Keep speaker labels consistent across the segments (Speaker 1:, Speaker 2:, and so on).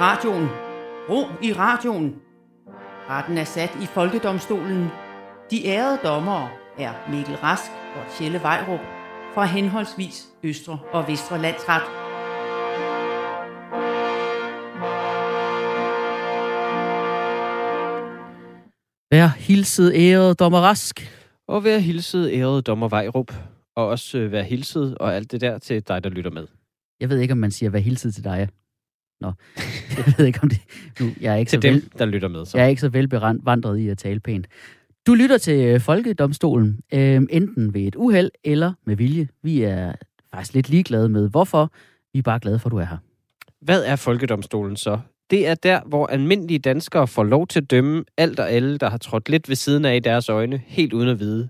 Speaker 1: radioen. Ro i radioen. Retten er sat i Folkedomstolen. De ærede dommere er Mikkel Rask og Tjelle Vejrup fra henholdsvis Østre og Vestre Landsret.
Speaker 2: Vær hilset æret dommer Rask.
Speaker 3: Og vær hilset ærede dommer Vejrup. Og også øh, vær hilset og alt det der til dig, der lytter med.
Speaker 2: Jeg ved ikke, om man siger, vær hilset til dig. Nå, jeg ved ikke, om det... Nu, jeg er ikke, så
Speaker 3: Til dem,
Speaker 2: vel,
Speaker 3: der lytter med. Så.
Speaker 2: jeg er ikke så velbevandret i at tale pænt. Du lytter til øh, Folkedomstolen, øh, enten ved et uheld eller med vilje. Vi er faktisk lidt ligeglade med, hvorfor. Vi er bare glade for, at du er her.
Speaker 3: Hvad er Folkedomstolen så? Det er der, hvor almindelige danskere får lov til at dømme alt og alle, der har trådt lidt ved siden af i deres øjne, helt uden at vide,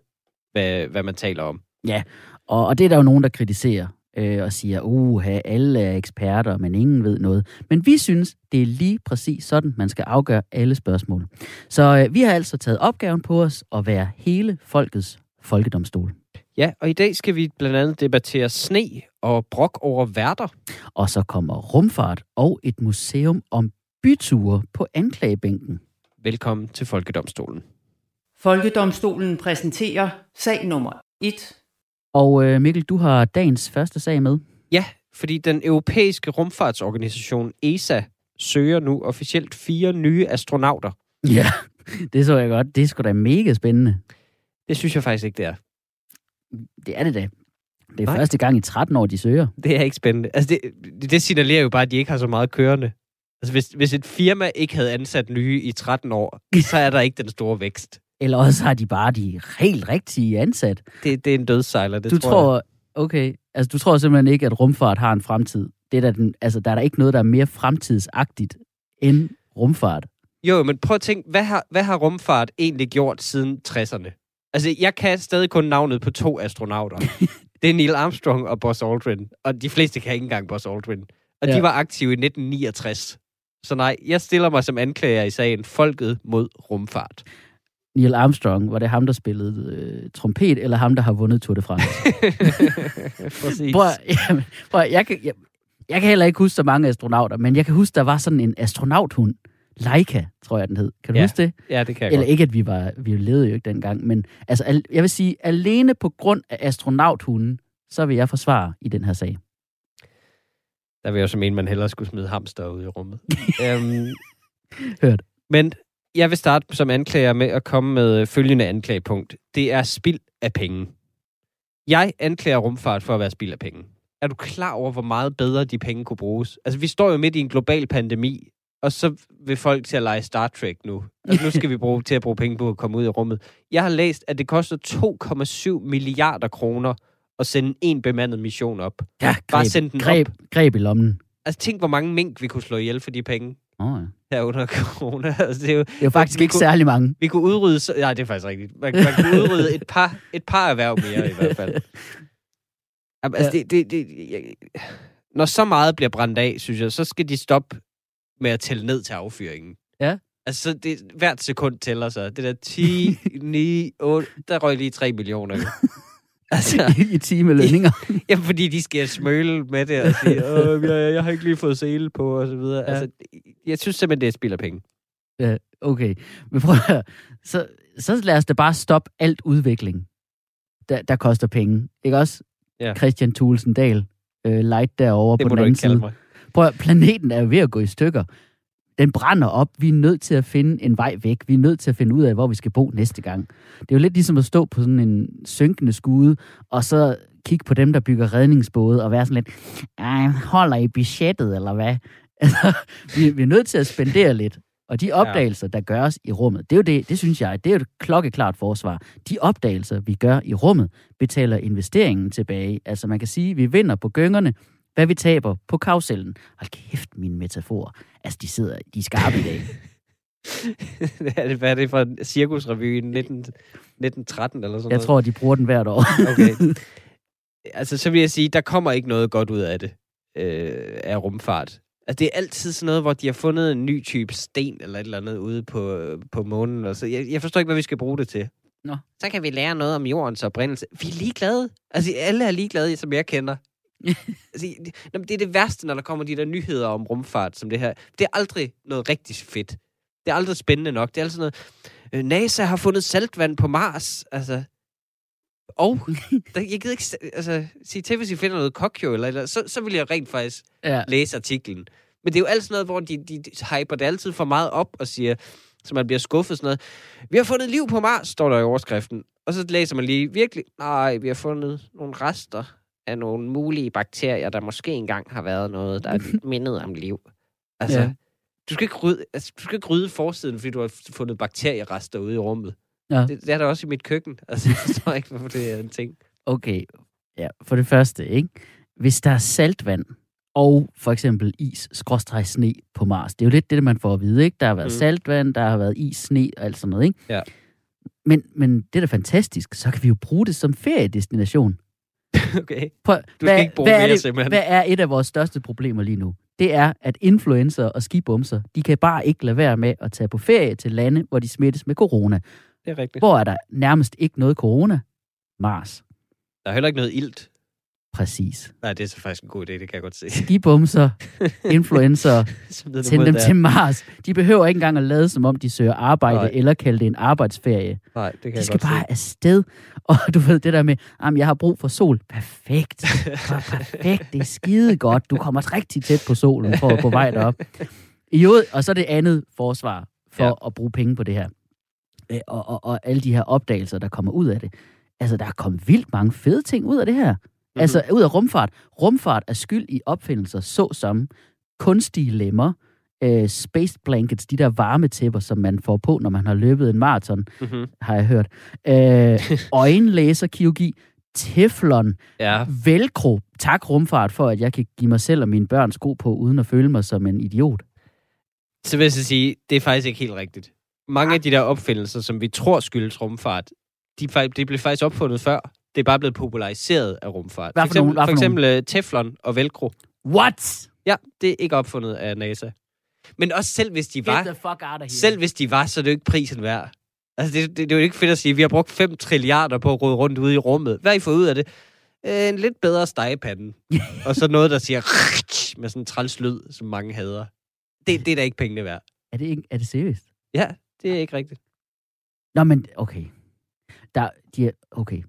Speaker 3: hvad, hvad man taler om.
Speaker 2: Og, og det er der jo nogen, der kritiserer øh, og siger, uh, alle er eksperter, men ingen ved noget. Men vi synes, det er lige præcis sådan, man skal afgøre alle spørgsmål. Så øh, vi har altså taget opgaven på os at være hele folkets folkedomstol.
Speaker 3: Ja, og i dag skal vi blandt andet debattere sne og brok over værter.
Speaker 2: Og så kommer rumfart og et museum om byture på anklagebænken.
Speaker 3: Velkommen til Folkedomstolen.
Speaker 1: Folkedomstolen præsenterer sag nummer 1.
Speaker 2: Og øh, Mikkel, du har dagens første sag med.
Speaker 3: Ja, fordi den europæiske rumfartsorganisation ESA søger nu officielt fire nye astronauter.
Speaker 2: Ja, det så jeg godt. Det er sgu da mega spændende.
Speaker 3: Det synes jeg faktisk ikke, det er.
Speaker 2: Det er det da. Det er
Speaker 3: Nej.
Speaker 2: første gang i 13 år, de søger.
Speaker 3: Det er ikke spændende. Altså, det, det signalerer jo bare, at de ikke har så meget kørende. Altså, hvis, hvis et firma ikke havde ansat nye i 13 år, så er der ikke den store vækst.
Speaker 2: Eller også har de bare de helt rigtige ansat.
Speaker 3: Det, det er en dødssejler, det
Speaker 2: du
Speaker 3: tror,
Speaker 2: tror,
Speaker 3: jeg.
Speaker 2: okay, altså du tror simpelthen ikke, at rumfart har en fremtid. Det er der, den, altså, der er der ikke noget, der er mere fremtidsagtigt end rumfart.
Speaker 3: Jo, men prøv at tænke, hvad har, hvad har rumfart egentlig gjort siden 60'erne? Altså, jeg kan stadig kun navnet på to astronauter. det er Neil Armstrong og Buzz Aldrin. Og de fleste kan ikke engang Buzz Aldrin. Og ja. De var aktive i 1969. Så nej, jeg stiller mig som anklager i sagen Folket mod rumfart.
Speaker 2: Neil Armstrong, var det ham, der spillede øh, trompet, eller ham, der har vundet Tour de France?
Speaker 3: Præcis.
Speaker 2: prøv, jamen, prøv, jeg, kan, jeg, jeg kan heller ikke huske så mange astronauter, men jeg kan huske, der var sådan en astronauthund. Leica, tror jeg, den hed. Kan du
Speaker 3: Ja,
Speaker 2: huske det?
Speaker 3: Ja, det kan jeg
Speaker 2: Eller
Speaker 3: godt.
Speaker 2: ikke, at vi var, vi levede jo ikke dengang, men altså, al, jeg vil sige, alene på grund af astronauthunden, så vil jeg forsvare i den her sag.
Speaker 3: Der vil jeg også mene, man hellere skulle smide hamster ud i rummet. øhm,
Speaker 2: Hørt.
Speaker 3: Men jeg vil starte som anklager med at komme med følgende anklagepunkt. Det er spild af penge. Jeg anklager rumfart for at være spild af penge. Er du klar over, hvor meget bedre de penge kunne bruges? Altså, vi står jo midt i en global pandemi, og så vil folk til at lege Star Trek nu. Altså, nu skal vi bruge til at bruge penge på at komme ud i rummet. Jeg har læst, at det koster 2,7 milliarder kroner at sende en bemandet mission op.
Speaker 2: Ja,
Speaker 3: Bare
Speaker 2: greb,
Speaker 3: send den
Speaker 2: greb, greb i lommen.
Speaker 3: Altså, tænk, hvor mange mink vi kunne slå ihjel for de penge
Speaker 2: Oh, ja.
Speaker 3: Her under corona. Altså, det er jo,
Speaker 2: Det er jo faktisk ikke
Speaker 3: kunne-
Speaker 2: særlig mange.
Speaker 3: vi kunne udrydde... så- Nej, det er faktisk rigtigt. Man, man kunne udrydde et par, et par erhverv mere i hvert fald. Jamen, Altså, det, det, det, jeg, når så meget bliver brændt af, synes jeg, så skal de stoppe med at tælle ned til affyringen.
Speaker 2: Ja.
Speaker 3: Altså, så det, hvert sekund tæller sig. Det der 10, 9, 8, der røg lige 3 millioner. altså,
Speaker 2: I timelønninger.
Speaker 3: jamen, fordi de skal smøle med det og sige, Åh, jeg, jeg har ikke lige fået sele på, og så videre.
Speaker 2: Ja.
Speaker 3: Altså, jeg synes simpelthen, det er spild af penge.
Speaker 2: Ja, okay. Men prøv at høre. så, så lad os da bare stoppe alt udvikling, der, der koster penge. Ikke også?
Speaker 3: Ja.
Speaker 2: Christian Thulesen Dahl, øh, light derovre
Speaker 3: Det
Speaker 2: på den anden side.
Speaker 3: mig.
Speaker 2: Prøv at, planeten er ved at gå i stykker. Den brænder op. Vi er nødt til at finde en vej væk. Vi er nødt til at finde ud af, hvor vi skal bo næste gang. Det er jo lidt ligesom at stå på sådan en synkende skude, og så kigge på dem, der bygger redningsbåde, og være sådan lidt, "Ej, holder I budgettet, eller hvad? Altså, vi, vi er nødt til at spendere lidt. Og de opdagelser, der gøres i rummet, det er jo det, det synes jeg, det er jo et klokkeklart forsvar. De opdagelser, vi gør i rummet, betaler investeringen tilbage. Altså man kan sige, at vi vinder på gyngerne, hvad vi taber på kavcellen. Hold kæft, mine metaforer. Altså, de sidder, de er skarpe i dag.
Speaker 3: hvad, er det, er for en cirkusrevy i 19, 1913 eller sådan
Speaker 2: Jeg
Speaker 3: noget?
Speaker 2: tror, de bruger den hvert år.
Speaker 3: Okay. Altså, så vil jeg sige, der kommer ikke noget godt ud af det, øh, af rumfart. Altså, det er altid sådan noget, hvor de har fundet en ny type sten eller et eller andet ude på, på månen. Og så. Jeg, jeg forstår ikke, hvad vi skal bruge det til.
Speaker 2: Nå.
Speaker 3: Så kan vi lære noget om jordens oprindelse. Vi er ligeglade. Altså, alle er ligeglade, som jeg kender. altså, det, det er det værste, når der kommer de der nyheder om rumfart som det her. Det er aldrig noget rigtig fedt. Det er aldrig spændende nok. Det er altid noget, øh, NASA har fundet saltvand på Mars. Altså, og der, jeg gider ikke altså, sige til, hvis I finder noget kokjo, eller, eller så, så vil jeg rent faktisk
Speaker 2: Ja.
Speaker 3: læse artiklen. Men det er jo altid noget, hvor de, de, de hyper det altid for meget op og siger, så man bliver skuffet sådan noget. Vi har fundet liv på Mars, står der i overskriften. Og så læser man lige, virkelig, nej, vi har fundet nogle rester af nogle mulige bakterier, der måske engang har været noget, der er mindet om liv. Altså,
Speaker 2: Ja.
Speaker 3: du, skal ikke rydde, altså, du skal ikke rydde forsiden, fordi du har fundet bakterierester ude i rummet.
Speaker 2: Ja.
Speaker 3: Det, det er der også i mit køkken. Altså, jeg forstår ikke, hvorfor det er en ting.
Speaker 2: Okay, ja, for det første, ikke? Hvis der er saltvand og for eksempel is, skråstreg sne på Mars, det er jo lidt det, man får at vide, ikke? Der har været
Speaker 3: mm.
Speaker 2: saltvand, der har været is, sne og alt sådan noget, ikke?
Speaker 3: Ja.
Speaker 2: Men, men det er da fantastisk, så kan vi jo bruge det som feriedestination.
Speaker 3: Okay.
Speaker 2: Prøv,
Speaker 3: Du skal ikke bruge
Speaker 2: hvad, er
Speaker 3: mere,
Speaker 2: det,
Speaker 3: simpelthen.
Speaker 2: hvad er et af vores største problemer lige nu? Det er, at influencer og skibumser, de kan bare ikke lade være med at tage på ferie til lande, hvor de smittes med corona.
Speaker 3: Det er rigtigt.
Speaker 2: Hvor er der nærmest ikke noget corona? Mars.
Speaker 3: Der er heller ikke noget ilt.
Speaker 2: Præcis.
Speaker 3: Nej, det er så faktisk en god idé, det kan jeg godt se.
Speaker 2: Skibumser, influencer, send dem
Speaker 3: der.
Speaker 2: til Mars. De behøver ikke engang at lade, som om de søger arbejde,
Speaker 3: Nej.
Speaker 2: Eller kalde det en arbejdsferie.
Speaker 3: Nej, det kan
Speaker 2: De
Speaker 3: jeg
Speaker 2: skal
Speaker 3: godt
Speaker 2: bare afsted. Og du ved det der med, at jeg har brug for sol. Perfekt. Perfekt. Det er skide godt. Du kommer rigtig tæt på solen for at gå vej derop. I øvrigt, og så det andet forsvar for
Speaker 3: Ja.
Speaker 2: at bruge penge på det her. Og, og, og alle de her opdagelser, der kommer ud af det. Altså, der er kommet vildt mange fede ting ud af det her. Mm-hmm. Altså, ud af rumfart. Rumfart er skyld i opfindelser såsom kunstige lemmer, øh, space blankets, de der varmetæpper, som man får på, når man har løbet en maraton,
Speaker 3: Mm-hmm.
Speaker 2: har jeg hørt. Øh, øjenlaserkirurgi, teflon,
Speaker 3: Ja,
Speaker 2: velcro. Tak rumfart for, at jeg kan give mig selv og mine børn sko på, uden at føle mig som en idiot.
Speaker 3: så vil jeg så sige, det er faktisk ikke helt rigtigt. Mange af de der opfindelser, som vi tror skyldes rumfart, de, er fak- de blev faktisk opfundet før. Det er bare blevet populariseret af rumfart.
Speaker 2: Hvad
Speaker 3: for
Speaker 2: for
Speaker 3: eksempel?
Speaker 2: Hvad
Speaker 3: for
Speaker 2: for
Speaker 3: eksempel øh, teflon og velcro.
Speaker 2: What?
Speaker 3: Ja, det er ikke opfundet af NASA. Men også selv hvis de
Speaker 2: Get
Speaker 3: var,
Speaker 2: the fuck out of here.
Speaker 3: selv hvis de var, så er det jo ikke prisen værd. Altså, det, det, det er jo ikke fedt at sige, vi har brugt 5 trilliarder på at rode rundt ude i rummet. Hvad har I fået ud af det? Øh, En lidt bedre stegepande. og så noget, der siger med sådan en træls lyd, som mange hader. Det, det er da ikke pengene værd.
Speaker 2: Er det, ikke, er det seriøst?
Speaker 3: Ja, det er ikke rigtigt.
Speaker 2: Nå, men okay. Der, de er, okay.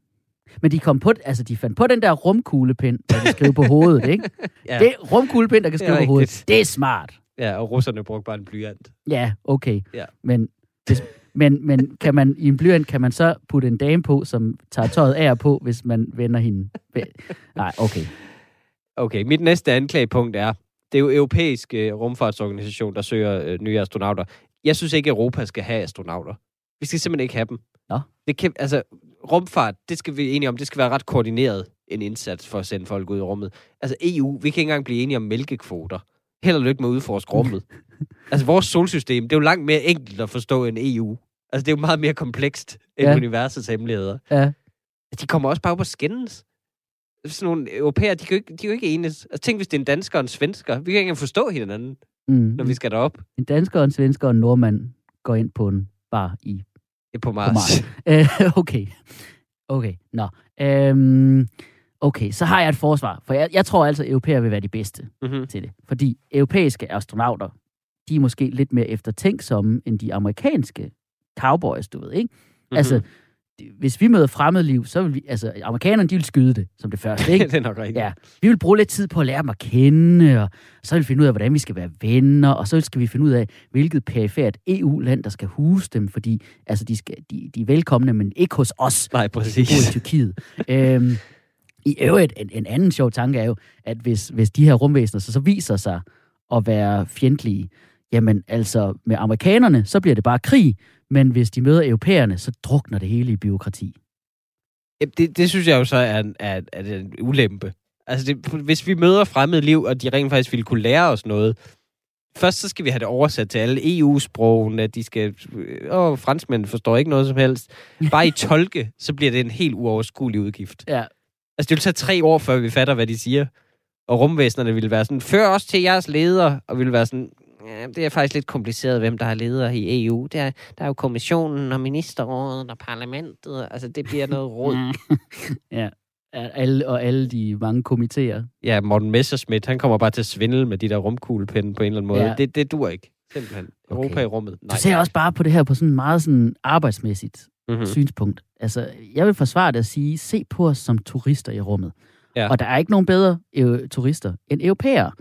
Speaker 2: Men de kom på, altså de fandt på den der rumkuglepind, der kan skrive på hovedet, ikke?
Speaker 3: Ja,
Speaker 2: Det rumkuglepind, der kan skrive på hovedet.
Speaker 3: rigtigt.
Speaker 2: Det er smart.
Speaker 3: ja og russerne brugte bare en blyant.
Speaker 2: Ja, okay.
Speaker 3: Ja.
Speaker 2: Men, hvis, men, men kan man i en blyant, kan man så putte en dame på, som tager tøjet af på, hvis man vender hende? Nej, okay.
Speaker 3: Okay, mit næste anklagepunkt er, det er jo europæisk øh, rumfartsorganisation, der søger øh, nye astronauter. Jeg synes ikke, Europa skal have astronauter. Vi skal simpelthen ikke have dem.
Speaker 2: Nå.
Speaker 3: Det kan, altså, rumfart, det skal vi enige om, det skal være ret koordineret en indsats for at sende folk ud i rummet. Altså EU, vi kan ikke engang blive enige om mælkekvoter. Held og lykke med at udforske rummet. altså vores solsystem, det er jo langt mere enkelt at forstå end EU. Altså det er jo meget mere komplekst end
Speaker 2: Ja.
Speaker 3: universets hemmeligheder.
Speaker 2: Ja.
Speaker 3: De kommer også bare op og skændes. Sådan nogle europæere, de kan jo ikke, de kan jo ikke enes. Altså, tænk, hvis det er en dansker og en svensker. Vi kan ikke engang forstå hinanden,
Speaker 2: Mm.
Speaker 3: når vi skal derop.
Speaker 2: En dansker, og en svensker og en nordmand går ind på en bar i
Speaker 3: Det er på
Speaker 2: på
Speaker 3: Mars.
Speaker 2: Mars. Øh, okay. Okay, nå. Øhm, okay, så har jeg et forsvar. For jeg, jeg tror altså, at europæer vil være de bedste
Speaker 3: mm-hmm.
Speaker 2: til det. Fordi europæiske astronauter, de er måske lidt mere eftertænksomme end de amerikanske cowboys, du ved, ikke?
Speaker 3: Mhm.
Speaker 2: Altså, de- hvis vi møder fremmedliv, så vil vi, altså, amerikanerne, de vil skyde det som det første, ikke?
Speaker 3: det er nok rigtigt.
Speaker 2: Ja, vi vil bruge lidt tid på at lære dem at kende, og så vil vi finde ud af, hvordan vi skal være venner, og så skal vi finde ud af, hvilket perifært EU-land, der skal huse dem, fordi altså, de, skal, de, de er velkomne, men ikke hos os,
Speaker 3: Nej,
Speaker 2: bor i
Speaker 3: præcis.
Speaker 2: Tyrkiet. øhm, I øvrigt, en, en anden sjov tanke er jo, at hvis, hvis de her rumvæsener så, så viser sig at være fjendtlige, jamen altså med amerikanerne, så bliver det bare krig, men hvis de møder europæerne, så drukner det hele i byråkrati.
Speaker 3: Det, det synes jeg jo så er en, er, er en ulempe. Altså, det, hvis vi møder fremmed liv, og de rent faktisk ville kunne lære os noget, først så skal vi have det oversat til alle EU-sprogene, at de skal... Åh, franskmænd forstår ikke noget som helst. Bare i tolke, så bliver det en helt uoverskuelig udgift.
Speaker 2: Ja,
Speaker 3: Altså, det vil tage tre år, før vi fatter, hvad de siger. Og rumvæsenerne ville være sådan, før os til jeres leder, og ville være sådan, ja, det er faktisk lidt kompliceret, hvem der har ledere i EU. Det er, der er jo kommissionen og ministerrådet og parlamentet. Altså, det bliver noget råd.
Speaker 2: ja. alle, og alle de mange komiteer.
Speaker 3: Ja, Morten Messerschmidt, han kommer bare til at svindle med de der rumkuglepinde på en eller anden måde.
Speaker 2: Ja.
Speaker 3: Det, det dur ikke. Simpelthen. Europa
Speaker 2: Okay.
Speaker 3: i rummet.
Speaker 2: Du ser også bare på det her på sådan en meget sådan arbejdsmæssigt
Speaker 3: mm-hmm.
Speaker 2: mm. synspunkt. Altså, jeg vil forsvare det at sige, se på os som turister i rummet.
Speaker 3: Ja.
Speaker 2: Og der er ikke nogen bedre øh, turister end europæere.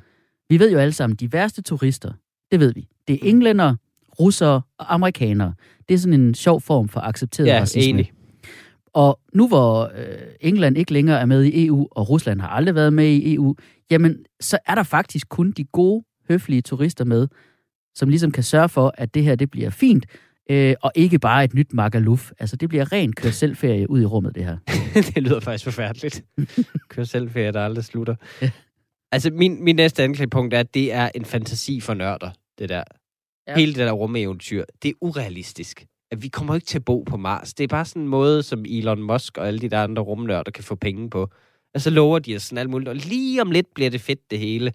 Speaker 2: Vi ved jo alle sammen, de værste turister, det ved vi. Det er
Speaker 3: Mm.
Speaker 2: englænder, russere og amerikanere. Det er sådan en sjov form for accepteret
Speaker 3: Ja,
Speaker 2: racisme.
Speaker 3: enig.
Speaker 2: Og nu hvor øh, England ikke længere er med i EU, og Rusland har aldrig været med i EU, jamen, så er der faktisk kun de gode, høflige turister med, som ligesom kan sørge for, at det her det bliver fint, øh, og ikke bare et nyt magaluf. Altså, det bliver ren kør selvferie ud i rummet, det her.
Speaker 3: det lyder faktisk forfærdeligt. Kør selv ferie, der aldrig slutter.
Speaker 2: Ja.
Speaker 3: Altså, min, min næste anklagepunkt er, at det er en fantasi for nørder, det der.
Speaker 2: Ja.
Speaker 3: Hele det der rumeventyr. Det er urealistisk. At vi kommer ikke til at bo på Mars. Det er bare sådan en måde, som Elon Musk og alle de der andre rumnørder kan få penge på. Altså lover de os sådan alt muligt, og lige om lidt bliver det fedt, det hele.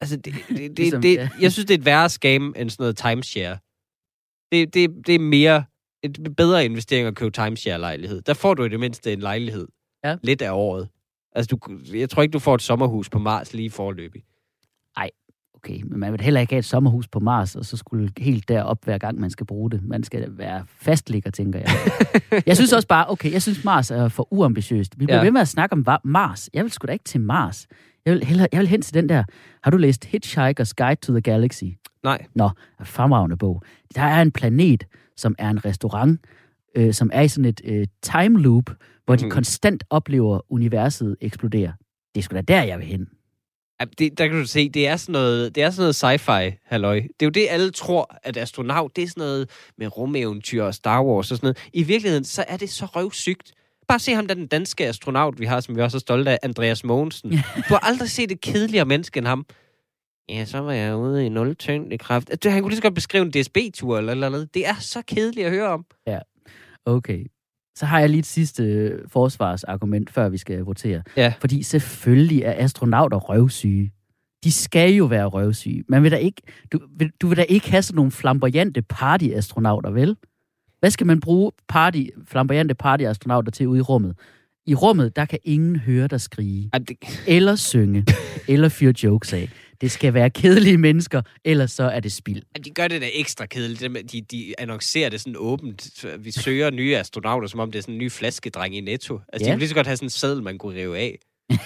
Speaker 3: Altså, det, det, det,
Speaker 2: Ligesom,
Speaker 3: det,
Speaker 2: ja.
Speaker 3: jeg synes, det er et værre scam end sådan noget timeshare. Det, det, det er mere et bedre investering at købe timeshare-lejlighed. Der får du i det mindste en lejlighed.
Speaker 2: Ja.
Speaker 3: Lidt af året. Altså, du, jeg tror ikke, du får et sommerhus på Mars lige forløbig.
Speaker 2: Okay, men man vil heller ikke have et sommerhus på Mars, og så skulle helt derop hver gang, man skal bruge det. Man skal være fastligger, tænker jeg. jeg synes også bare, okay, jeg synes Mars er for uambitiøst. Vi bliver
Speaker 3: Ja.
Speaker 2: ved med at snakke om Mars. Jeg vil sgu da ikke til Mars. Jeg vil, hellere, jeg vil hen til den der. Har du læst Hitchhiker's Guide to the Galaxy?
Speaker 3: Nej.
Speaker 2: Nå, fremragende bog. Der er en planet, som er en restaurant, øh, som er i sådan et øh, time loop, hvor de
Speaker 3: Mhm.
Speaker 2: konstant oplever universet eksplodere. Det er sgu da der, jeg vil hen.
Speaker 3: Ja, Det, der kan du se, det er sådan noget, det er sådan noget sci-fi, halløj. Det er jo det, alle tror, at astronaut, det er sådan noget med rumeventyr og Star Wars og sådan noget. I virkeligheden, så er det så røvsygt. Bare se ham, der er den danske astronaut, vi har, som vi også er stolte af, Andreas Mogensen. Du har aldrig set et kedeligere menneske end ham. Ja, så var jeg ude i nul tyngdekraft. Han kunne lige så godt beskrive en DSB-tur eller eller andet. Det er så kedeligt at høre om.
Speaker 2: Okay. Så har jeg lige et sidste øh, forsvarsargument, før vi skal votere.
Speaker 3: Ja.
Speaker 2: Fordi selvfølgelig er astronauter røvsyge. De skal jo være røvsyge. Man vil da ikke, du, vil, du vil da ikke have sådan nogle flamboyante partyastronauter, vel? Hvad skal man bruge party, flamboyante partyastronauter til ude i rummet? I rummet, der kan ingen høre dig skrige,
Speaker 3: Ej, det,
Speaker 2: eller synge, eller fyre jokes af. Det skal være kedelige mennesker, ellers så er det spild.
Speaker 3: de gør det da ekstra kedeligt. De, de annoncerer det sådan åbent. Vi søger nye astronauter, som om det er sådan en ny flaskedreng i Netto. Altså,
Speaker 2: Ja.
Speaker 3: de kunne lige så godt have sådan en seddel, man kunne rive af.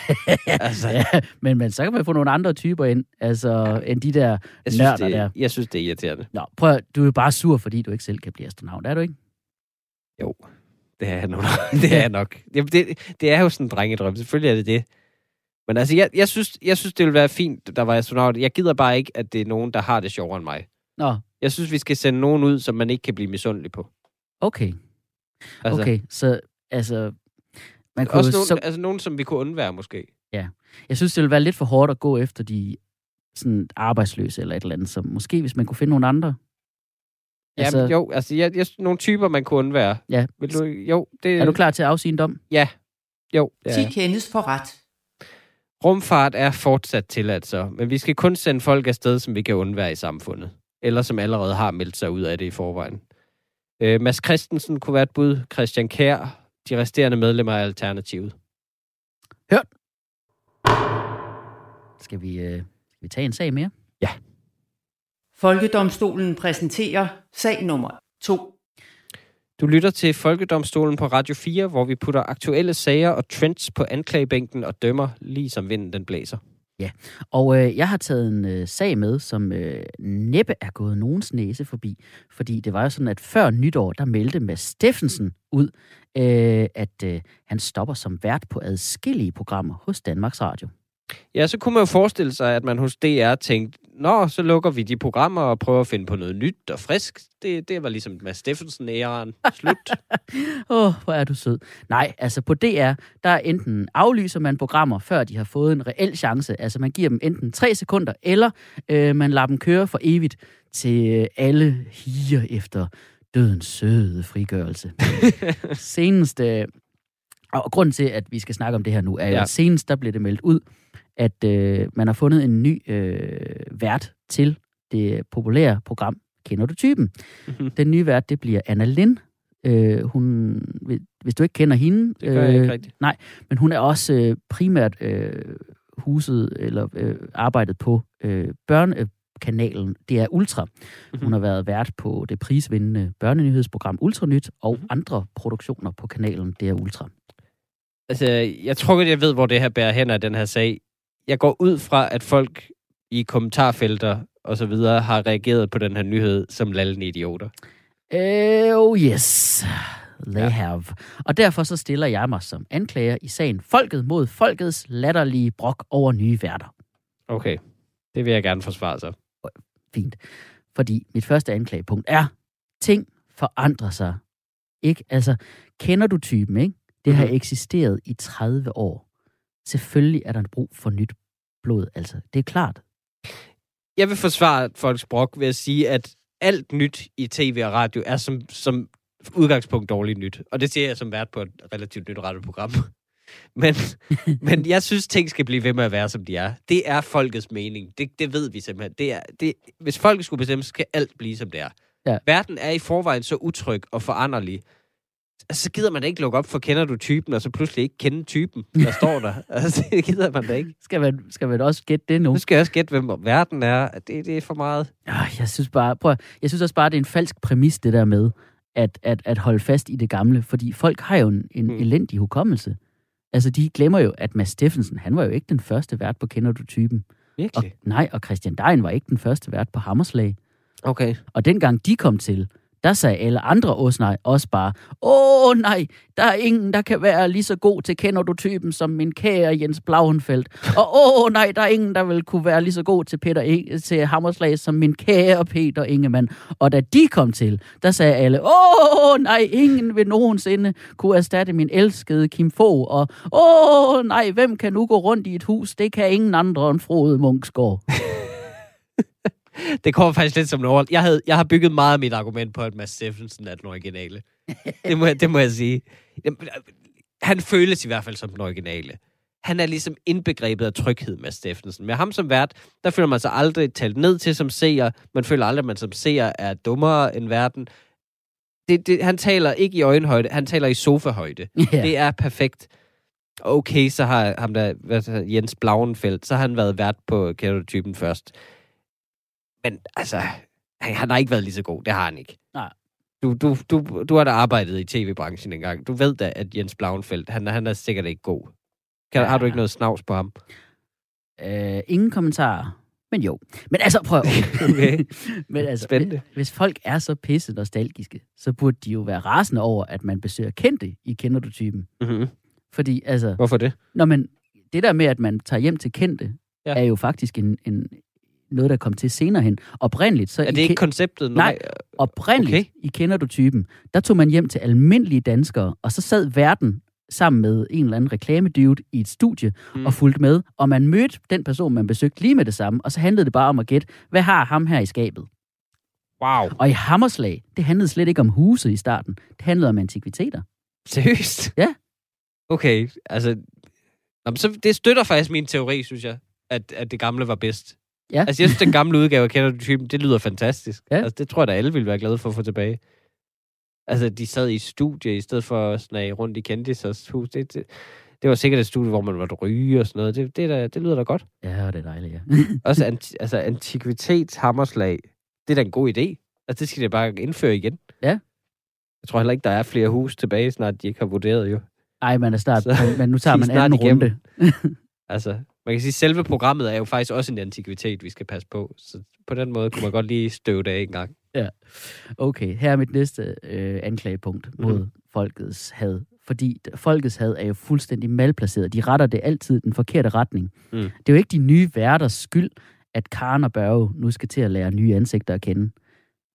Speaker 3: altså,
Speaker 2: Ja, men, men så kan man få nogle andre typer ind, altså ja. end de der
Speaker 3: jeg synes,
Speaker 2: nørder
Speaker 3: det,
Speaker 2: der.
Speaker 3: jeg synes, det er irriterende.
Speaker 2: Nå, prøv du er jo bare sur, fordi du ikke selv kan blive astronaut, er du ikke?
Speaker 3: Jo, det er jeg nok. det er jeg nok. Det, det, det er jo sådan en drengedrøm. Selvfølgelig er det det. Men altså, jeg, jeg, synes, jeg synes, det ville være fint, der var astronaut. Jeg gider bare ikke, at det er nogen, der har det sjovere end mig.
Speaker 2: Nå,
Speaker 3: Jeg synes, vi skal sende nogen ud, som man ikke kan blive misundelig på.
Speaker 2: okay.
Speaker 3: Altså,
Speaker 2: Okay, så altså... Man kunne,
Speaker 3: Også nogen,
Speaker 2: så,
Speaker 3: altså nogen, som vi kunne undvære, måske.
Speaker 2: jeg synes, det ville være lidt for hårdt at gå efter de sådan arbejdsløse eller et eller andet, så måske hvis man kunne finde nogle andre.
Speaker 3: Altså, Jamen, jo, altså, jeg, jeg, nogle typer, man kunne undvære.
Speaker 2: Ja.
Speaker 3: Vil du, jo, det,
Speaker 2: Er du klar til at afsige en dom?
Speaker 3: Ja. Jo, det er
Speaker 1: De kendes for ret.
Speaker 3: Rumfart er fortsat tilladt så, men vi skal kun sende folk afsted, som vi kan undvære i samfundet. Eller som allerede har meldt sig ud af det i forvejen. Øh, Mads Christensen kunne være et bud. Christian Kær. De resterende medlemmer af Alternativet.
Speaker 2: Skal vi, øh, skal vi tage en sag mere?
Speaker 1: Folkedomstolen præsenterer sag nummer 2.
Speaker 3: Du lytter til Folkedomstolen på Radio 4, hvor vi putter aktuelle sager og trends på anklagebænken og dømmer lige som vinden den blæser.
Speaker 2: Ja, Og øh, jeg har taget en øh, sag med, som øh, næppe er gået nogens næse forbi. Fordi det var jo sådan, at før nytår, der meldte Mads Steffensen ud, øh, at øh, han stopper som vært på adskillige programmer hos Danmarks Radio.
Speaker 3: Ja, så kunne man jo forestille sig, at man hos DR tænkte, nå, så lukker vi de programmer og prøver at finde på noget nyt og frisk. Det, det var ligesom Mads Steffensen-æren. Slut.
Speaker 2: Åh, oh, hvor er du sød. Nej, altså på DR, der enten aflyser man programmer, før de har fået en reel chance. Altså man giver dem enten tre sekunder, eller øh, man lader dem køre for evigt til øh, alle higer efter dødens søde frigørelse. senest, øh, og grunden til, at vi skal snakke om det her nu, er jo,
Speaker 3: Ja.
Speaker 2: at senest der blev det meldt ud, at øh, man har fundet en ny øh, vært til det populære program Kender du typen?
Speaker 3: Mhm.
Speaker 2: Den nye vært, det bliver Anna Lind, Øh, hun, hvis du ikke kender hende,
Speaker 3: Det gør jeg
Speaker 2: øh,
Speaker 3: ikke rigtigt.
Speaker 2: men hun er også øh, primært øh, huset eller øh, arbejdet på øh, børnekanalen. Det er Ultra.
Speaker 3: Mhm.
Speaker 2: Hun har været vært på det prisvindende børnenyhedsprogram Ultranyt og
Speaker 3: Mhm.
Speaker 2: andre produktioner på kanalen. Det er Ultra.
Speaker 3: Altså, jeg tror godt, jeg ved, hvor det her bærer hen af den her sag. Jeg går ud fra, at folk i kommentarfelter og så videre har reageret på den her nyhed som lallende idioter.
Speaker 2: Øh, Oh yes, they
Speaker 3: Ja.
Speaker 2: have. Og derfor så stiller jeg mig som anklager i sagen Folket mod Folkets latterlige brok over nye værter.
Speaker 3: Okay, det vil jeg gerne forsvare sig.
Speaker 2: Fint. Fordi mit første anklagepunkt er, ting forandrer sig. Ikke? Altså, kender du typen, ikke? Det har
Speaker 3: Mhm.
Speaker 2: eksisteret i 30 år. Selvfølgelig er der brug for nyt blod, altså. Det er klart.
Speaker 3: Jeg vil forsvare folks brok ved at sige, at alt nyt i tv og radio er som, som udgangspunkt dårligt nyt. Og det siger jeg som vært på et relativt nyt radioprogram. Men, men jeg synes, ting skal blive ved med at være, som de er. Det er folkets mening. Det, det ved vi simpelthen. Det er, det, hvis folket skulle bestemme, så skal alt blive, som det er.
Speaker 2: Ja.
Speaker 3: Verden er i forvejen så utryg og foranderlig. Altså, så gider man da ikke lukke op for, kender du typen, og så pludselig ikke kende typen, der står der. Altså, det gider man da ikke.
Speaker 2: Skal man, skal man også gætte det nu?
Speaker 3: Nu skal jeg også gætte, hvem verden er. Det, det er for meget.
Speaker 2: Jeg synes bare, prøv, jeg synes også bare, det er en falsk præmis, det der med at, at, at holde fast i det gamle. Fordi folk har jo en, en
Speaker 3: Mm.
Speaker 2: elendig hukommelse. Altså, de glemmer jo, at Mads Steffensen, han var jo ikke den første vært på Kender du typen. Og,
Speaker 3: Virkelig?
Speaker 2: nej, og Christian Dein var ikke den første vært på Hammerslag.
Speaker 3: Okay.
Speaker 2: Og dengang de kom til, der sagde alle andre åsnej også bare, åh nej, der er ingen, der kan være lige så god til kender du typen som min kære Jens Blauenfeldt. Og åh nej, der er ingen, der vil kunne være lige så god til, Peter e- til Hammerslag som min kære Peter Ingemann. Og da de kom til, der sagde alle, åh nej, ingen vil nogensinde kunne erstatte min elskede Kim Fogh. Og åh nej, hvem kan nu gå rundt i et hus? Det kan ingen andre end Frode Munksgaard.
Speaker 3: Det kommer faktisk lidt som en over... Jeg, havde, jeg har bygget meget af mit argument på, at Mads Steffensen er den originale. det, må jeg, det må jeg sige. Han føles i hvert fald som den originale. Han er ligesom indbegrebet af tryghed, Mads Steffensen. Med ham som vært, der føler man sig aldrig talt ned til som seer. Man føler aldrig, at man som seer er dummere end verden. Det, det, han taler ikke i øjenhøjde, han taler i sofahøjde.
Speaker 2: Ja.
Speaker 3: Det er perfekt. Okay, så har ham der, hvad Jens Blauenfeldt, så har han været vært på Kære først. Men altså, han, han har ikke været lige så god. Det har han ikke.
Speaker 2: Nej.
Speaker 3: Du, du, du, du har da arbejdet i tv-branchen engang. Du ved da, at Jens Blauenfeldt, han, han er sikkert ikke god. Kan,
Speaker 2: Ja.
Speaker 3: Har du ikke noget snavs på ham?
Speaker 2: Øh, ingen kommentarer. Men jo. Men altså, prøv.
Speaker 3: Okay.
Speaker 2: Men altså,
Speaker 3: Spændende.
Speaker 2: Hvis, hvis folk er så pisse nostalgiske, så burde de jo være rasende over, at man besøger kendte i Kender du typen.
Speaker 3: Mm-hmm.
Speaker 2: Fordi, altså,
Speaker 3: Hvorfor det?
Speaker 2: når man, det der med, at man tager hjem til kendte,
Speaker 3: Ja.
Speaker 2: ja. er jo faktisk en, en, noget, der kom til senere hen. Oprindeligt, så
Speaker 3: Er
Speaker 2: i
Speaker 3: det ikke
Speaker 2: Ke-
Speaker 3: konceptet?
Speaker 2: Nej. oprindeligt
Speaker 3: Okay.
Speaker 2: i Kender du typen, der tog man hjem til almindelige danskere, og så sad verden sammen med en eller anden reklamedude i et studie
Speaker 3: Mm.
Speaker 2: og fulgte med, og man mødte den person, man besøgte lige med det samme, og så handlede det bare om at gætte, hvad har ham her i skabet?
Speaker 3: Wow.
Speaker 2: Og i Hammerslag, det handlede slet ikke om huse i starten. Det handlede om antikviteter.
Speaker 3: Seriøst?
Speaker 2: Ja.
Speaker 3: Okay, altså... Nå, så, det støtter faktisk min teori, synes jeg, at, at det gamle var bedst.
Speaker 2: Ja.
Speaker 3: Altså, jeg synes, den gamle udgave af Kender du typen, det lyder fantastisk.
Speaker 2: Ja.
Speaker 3: Altså, det tror jeg da alle ville være glade for at få tilbage. Altså, de sad i studie, i stedet for at snage rundt i kendisers hus. Det, det, det var sikkert et studie, hvor man måtte ryge og sådan noget. Det, det, da, det lyder da godt.
Speaker 2: Ja, det er dejligt, ja.
Speaker 3: Også anti, altså, antikvitetshammerslag. Det er da en god idé. Altså, det skal de bare indføre igen.
Speaker 2: Ja.
Speaker 3: Jeg tror heller ikke, der er flere hus tilbage, snart de ikke har vurderet jo.
Speaker 2: Ej, man er snart,
Speaker 3: Så-
Speaker 2: men, nu tager
Speaker 3: er
Speaker 2: man anden runde.
Speaker 3: Altså, man kan sige, at selve programmet er jo faktisk også en antikvitet, vi skal passe på. Så på den måde kunne man godt lige støve det af en gang.
Speaker 2: Okay, her er mit næste øh, anklagepunkt mod
Speaker 3: Mhm.
Speaker 2: mm. folkets had. Fordi folkets had er jo fuldstændig malplaceret. De retter det altid i den forkerte retning.
Speaker 3: Mm.
Speaker 2: Det er jo ikke de nye værters skyld, at Karen og Børge nu skal til at lære nye ansigter at kende.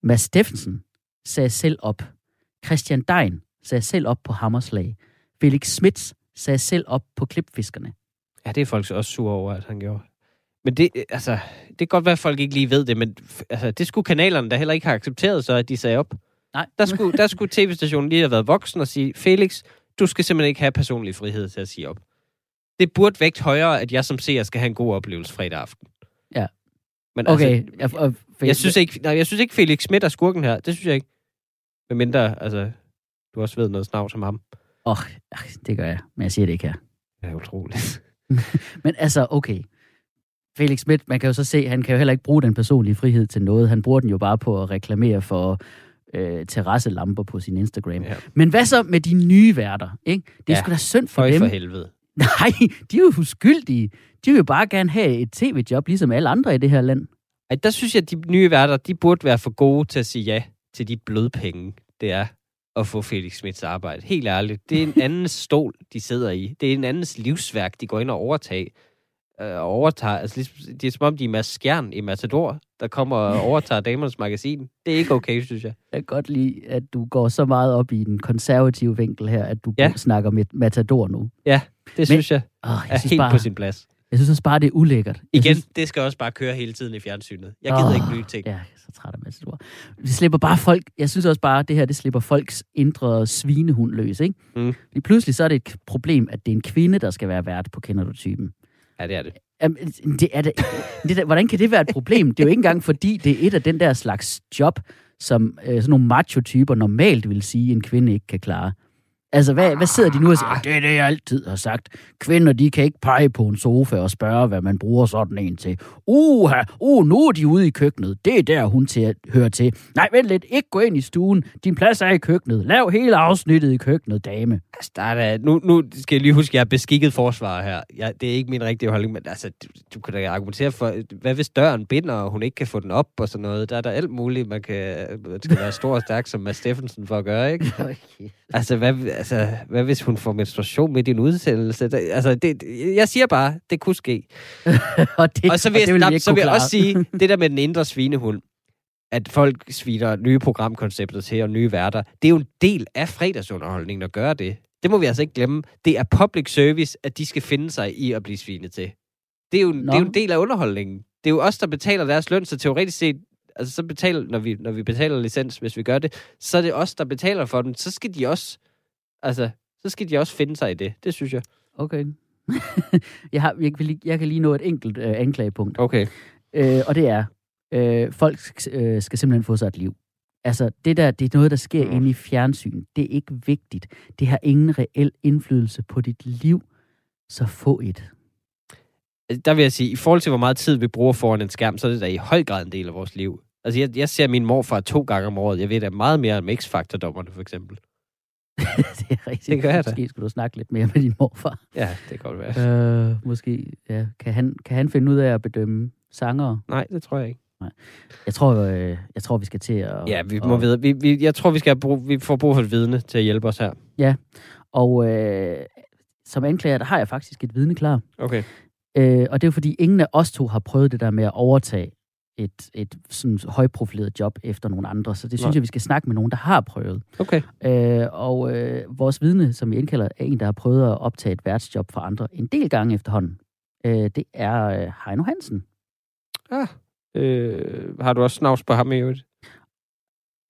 Speaker 2: Mads Steffensen sagde selv op. Christian Dein sagde selv op på Hammerslag. Felix Smits sagde selv op på Klipfiskerne.
Speaker 3: Ja, det er folk også sure over, at han gjorde. Men det, øh, altså, det kan godt være, at folk ikke lige ved det, men altså, det skulle kanalerne da heller ikke have accepteret, så at de sagde op.
Speaker 2: Nej.
Speaker 3: Der skulle, der skulle tv-stationen lige have været voksen og sige, Felix, du skal simpelthen ikke have personlig frihed til at sige op. Det burde vægt højere, at jeg som seer skal have en god oplevelse fredag aften.
Speaker 2: Ja.
Speaker 3: Men
Speaker 2: Okay.
Speaker 3: altså,
Speaker 2: jeg, og,
Speaker 3: jeg synes ikke, nej, jeg synes ikke Felix Schmidt er skurken her. Det synes jeg ikke. Med mindre, altså, du også ved noget snavs som ham.
Speaker 2: Åh, oh, det gør jeg, men jeg siger det ikke her.
Speaker 3: Det er utroligt.
Speaker 2: Men altså, okay. Felix Schmidt, man kan jo så se, han kan jo heller ikke bruge den personlige frihed til noget. Han bruger den jo bare på at reklamere for øh, terrasselamper på sin Instagram.
Speaker 3: Ja.
Speaker 2: Men hvad så med de nye værter? Ikke? Det er
Speaker 3: Ja.
Speaker 2: sgu da synd for dem.
Speaker 3: for helvede.
Speaker 2: Nej, de er jo uskyldige. De vil jo bare gerne have et tv-job, ligesom alle andre i det her land.
Speaker 3: Ej, der synes jeg, at de nye værter, de burde være for gode til at sige ja til de blødpenge, det er at få Felix Smits arbejde. Helt ærligt. Det er en andens stol, de sidder i. Det er en andens livsværk, de går ind og overtager. Øh, overtager. Altså, ligesom- det er som om, de er Mads Skjern i Matador, der kommer og overtager Damernes Magasin. Det er ikke okay, synes jeg.
Speaker 2: Jeg kan godt lide, at du går så meget op i den konservative vinkel her, at du
Speaker 3: Ja.
Speaker 2: snakker med Matador nu.
Speaker 3: Det synes jeg
Speaker 2: Oh, jeg,
Speaker 3: er
Speaker 2: synes
Speaker 3: helt
Speaker 2: bare,
Speaker 3: på sin plads.
Speaker 2: Jeg synes også bare, det er ulækkert. Jeg
Speaker 3: Igen,
Speaker 2: Synes,
Speaker 3: det skal også bare køre hele tiden i fjernsynet. Jeg gider
Speaker 2: Åh,
Speaker 3: ikke nye ting.
Speaker 2: Ja, jeg er så træt af Matador. Det slipper bare folk... Jeg synes også bare, det her, det slipper folks indre svinehund løs, ikke?
Speaker 3: Mm.
Speaker 2: Fordi pludselig så er det et problem, at det er en kvinde, der skal være vært på Kender du typen.
Speaker 3: Ja, det er det.
Speaker 2: Jamen, det er det, det der, hvordan kan det være et problem? Det er jo ikke engang fordi, det er et af den der slags job, som øh, sådan nogle macho-typer normalt vil sige, en kvinde ikke kan klare. Altså, hvad, hvad sidder de nu og siger? Det er det, jeg altid har sagt. Kvinder, de kan ikke pege på en sofa og spørge, hvad man bruger sådan en til. Uha, uh, nu er de ude i køkkenet. Det er der, hun til at høre til. Nej, vent lidt. Ikke gå ind i stuen. Din plads er i køkkenet. Lav hele afsnittet i køkkenet, dame.
Speaker 3: Altså, der er da, nu, nu skal jeg lige huske, at jeg er beskikket forsvarer her. Jeg, det er ikke min rigtige holdning, men altså, du, du kan da argumentere for, hvad hvis døren binder, og hun ikke kan få den op og sådan noget. Der er der alt muligt, man kan man skal være stor og stærk som Mads Steffensen for at gøre, ikke? Altså, hvad, altså, hvad hvis hun får menstruation midt i en udsendelse? Der, altså, det, jeg siger bare, det kunne ske.
Speaker 2: og, det,
Speaker 3: Og så vil,
Speaker 2: og
Speaker 3: jeg,
Speaker 2: det
Speaker 3: nej,
Speaker 2: vi ikke
Speaker 3: så vil jeg også sige, det der med den indre svinehund, at folk sviner nye programkoncepter til og nye værter, det er jo en del af fredagsunderholdningen at gøre det. Det må vi altså ikke glemme. Det er public service, at de skal finde sig i at blive svinet til. Det er jo, det er jo en del af underholdningen. Det er jo os, der betaler deres løn, så teoretisk set, altså så betaler, når vi, når vi betaler licens, hvis vi gør det, så er det os, der betaler for den. Så skal de også, altså, så skal de også finde sig i det. Det synes jeg.
Speaker 2: Okay. jeg, har, jeg, kan lige, jeg kan lige nå et enkelt øh, anklagepunkt.
Speaker 3: Okay.
Speaker 2: Øh, og det er, øh, folk øh, skal simpelthen få sig et liv. Altså, det der, det er noget, der sker
Speaker 3: Mm.
Speaker 2: inde i fjernsyn. Det er ikke vigtigt. Det har ingen reel indflydelse på dit liv. Så få et.
Speaker 3: Der vil jeg sige, i forhold til, hvor meget tid vi bruger foran en skærm, så er det da i høj grad en del af vores liv. Altså, jeg, jeg ser min morfar to gange om året. Jeg ved da meget mere om X-Factor-dommerne, for eksempel.
Speaker 2: det er rigtigt.
Speaker 3: Det gør jeg da.
Speaker 2: Måske skulle du snakke lidt mere med din morfar.
Speaker 3: Ja, det kan godt være.
Speaker 2: Øh, måske, ja. Kan han, kan han finde ud af at bedømme sangere?
Speaker 3: Nej, det tror jeg ikke.
Speaker 2: Jeg tror, øh, jeg tror vi skal til at...
Speaker 3: Ja, vi må vide. Vi, vi, jeg tror, vi, skal have brug, vi får brug for et vidne til at hjælpe os her.
Speaker 2: Og øh, som anklager, der har jeg faktisk et vidne klar.
Speaker 3: Okay.
Speaker 2: Øh, og det er jo fordi, ingen af os to har prøvet det der med at overtage et, et sådan højprofileret job efter nogle andre. Så det synes
Speaker 3: Nej.
Speaker 2: jeg, vi skal snakke med nogen, der har prøvet.
Speaker 3: Okay.
Speaker 2: Øh, og øh, vores vidne, som vi indkalder, er en, der har prøvet at optage et værtsjob for andre en del gange efterhånden. Øh, det er øh, Heino Hansen.
Speaker 3: Ah. Øh, har du også snavs på ham i øvrigt?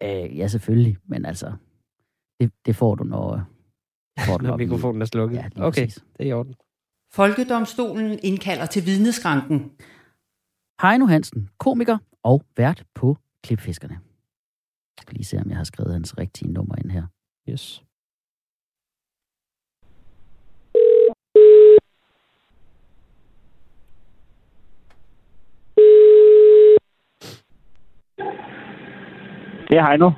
Speaker 2: Øh, ja, selvfølgelig, men altså, det, det får du, når, øh, får du
Speaker 3: Når mikrofonen er slukket?
Speaker 2: Ja,
Speaker 3: okay,
Speaker 2: præcis.
Speaker 3: det er i orden.
Speaker 1: Folkedomstolen indkalder til vidneskranken.
Speaker 2: Heino Hansen, komiker og vært på Klipfiskerne. Jeg skal lige se, om jeg har skrevet hans rigtige nummer ind her.
Speaker 3: Yes.
Speaker 4: Det er Heino.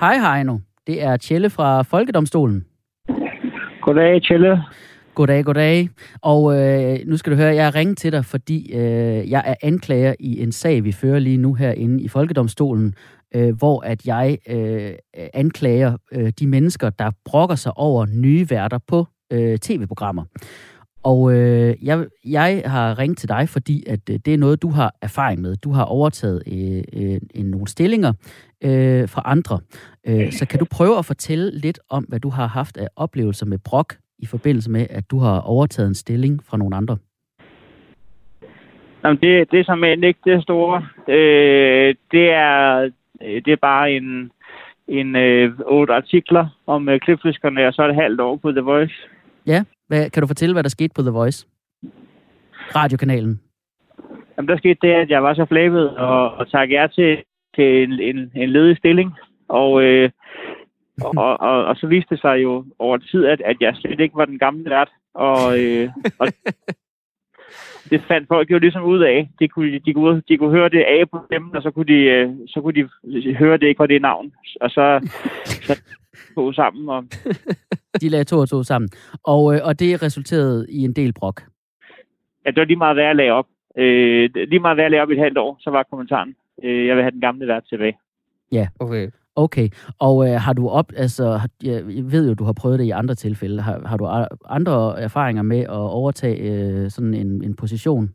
Speaker 2: Hej Heino, det er Tjelle fra Folkedomstolen.
Speaker 4: Goddag, Tjelle.
Speaker 2: Goddag, goddag. Og øh, nu skal du høre, jeg har ringet til dig, fordi øh, jeg er anklager i en sag, vi fører lige nu herinde i Folkedomstolen, øh, hvor at jeg øh, anklager øh, de mennesker, der brokker sig over nye værter på øh, tv-programmer. Og øh, jeg, jeg har ringet til dig, fordi at øh, det er noget, du har erfaring med. Du har overtaget øh, øh, en, nogle stillinger øh, fra andre. Øh, så kan du prøve at fortælle lidt om, hvad du har haft af oplevelser med brok i forbindelse med, at du har overtaget en stilling fra nogle andre?
Speaker 4: Jamen, det, det er som ikke det store. Øh, det, er, øh, det er bare en, en øh, otte artikler om øh, klipfiskerne, og så er det halvt år på The Voice.
Speaker 2: Ja, hvad, kan du fortælle, hvad der skete på The Voice? Radiokanalen.
Speaker 4: Jamen, der skete det, at jeg var så flabet og, og takke jer til, til en, en, en ledig stilling. Og øh, og, og, og så viste det sig jo over tid, at, at jeg slet ikke var den gamle vært. Og, øh, og det fandt folk jo ligesom ud af. De kunne, de kunne, de kunne høre det af på dem, og så kunne de, øh, så kunne de høre det ikke var det navn. Og så, så to sammen. Og,
Speaker 2: De lagde to og to sammen. Og, øh, og det resulterede i en del brok.
Speaker 4: ja, det var lige meget værd at lage op. Øh, lige meget værd at lage op i et halvt år, så var kommentaren. Øh, jeg vil have den gamle vært tilbage.
Speaker 3: Okay.
Speaker 2: Okay, og øh, har du op, altså, jeg ved jo, du har prøvet det i andre tilfælde. Har, har du andre erfaringer med at overtage øh, sådan en, en position,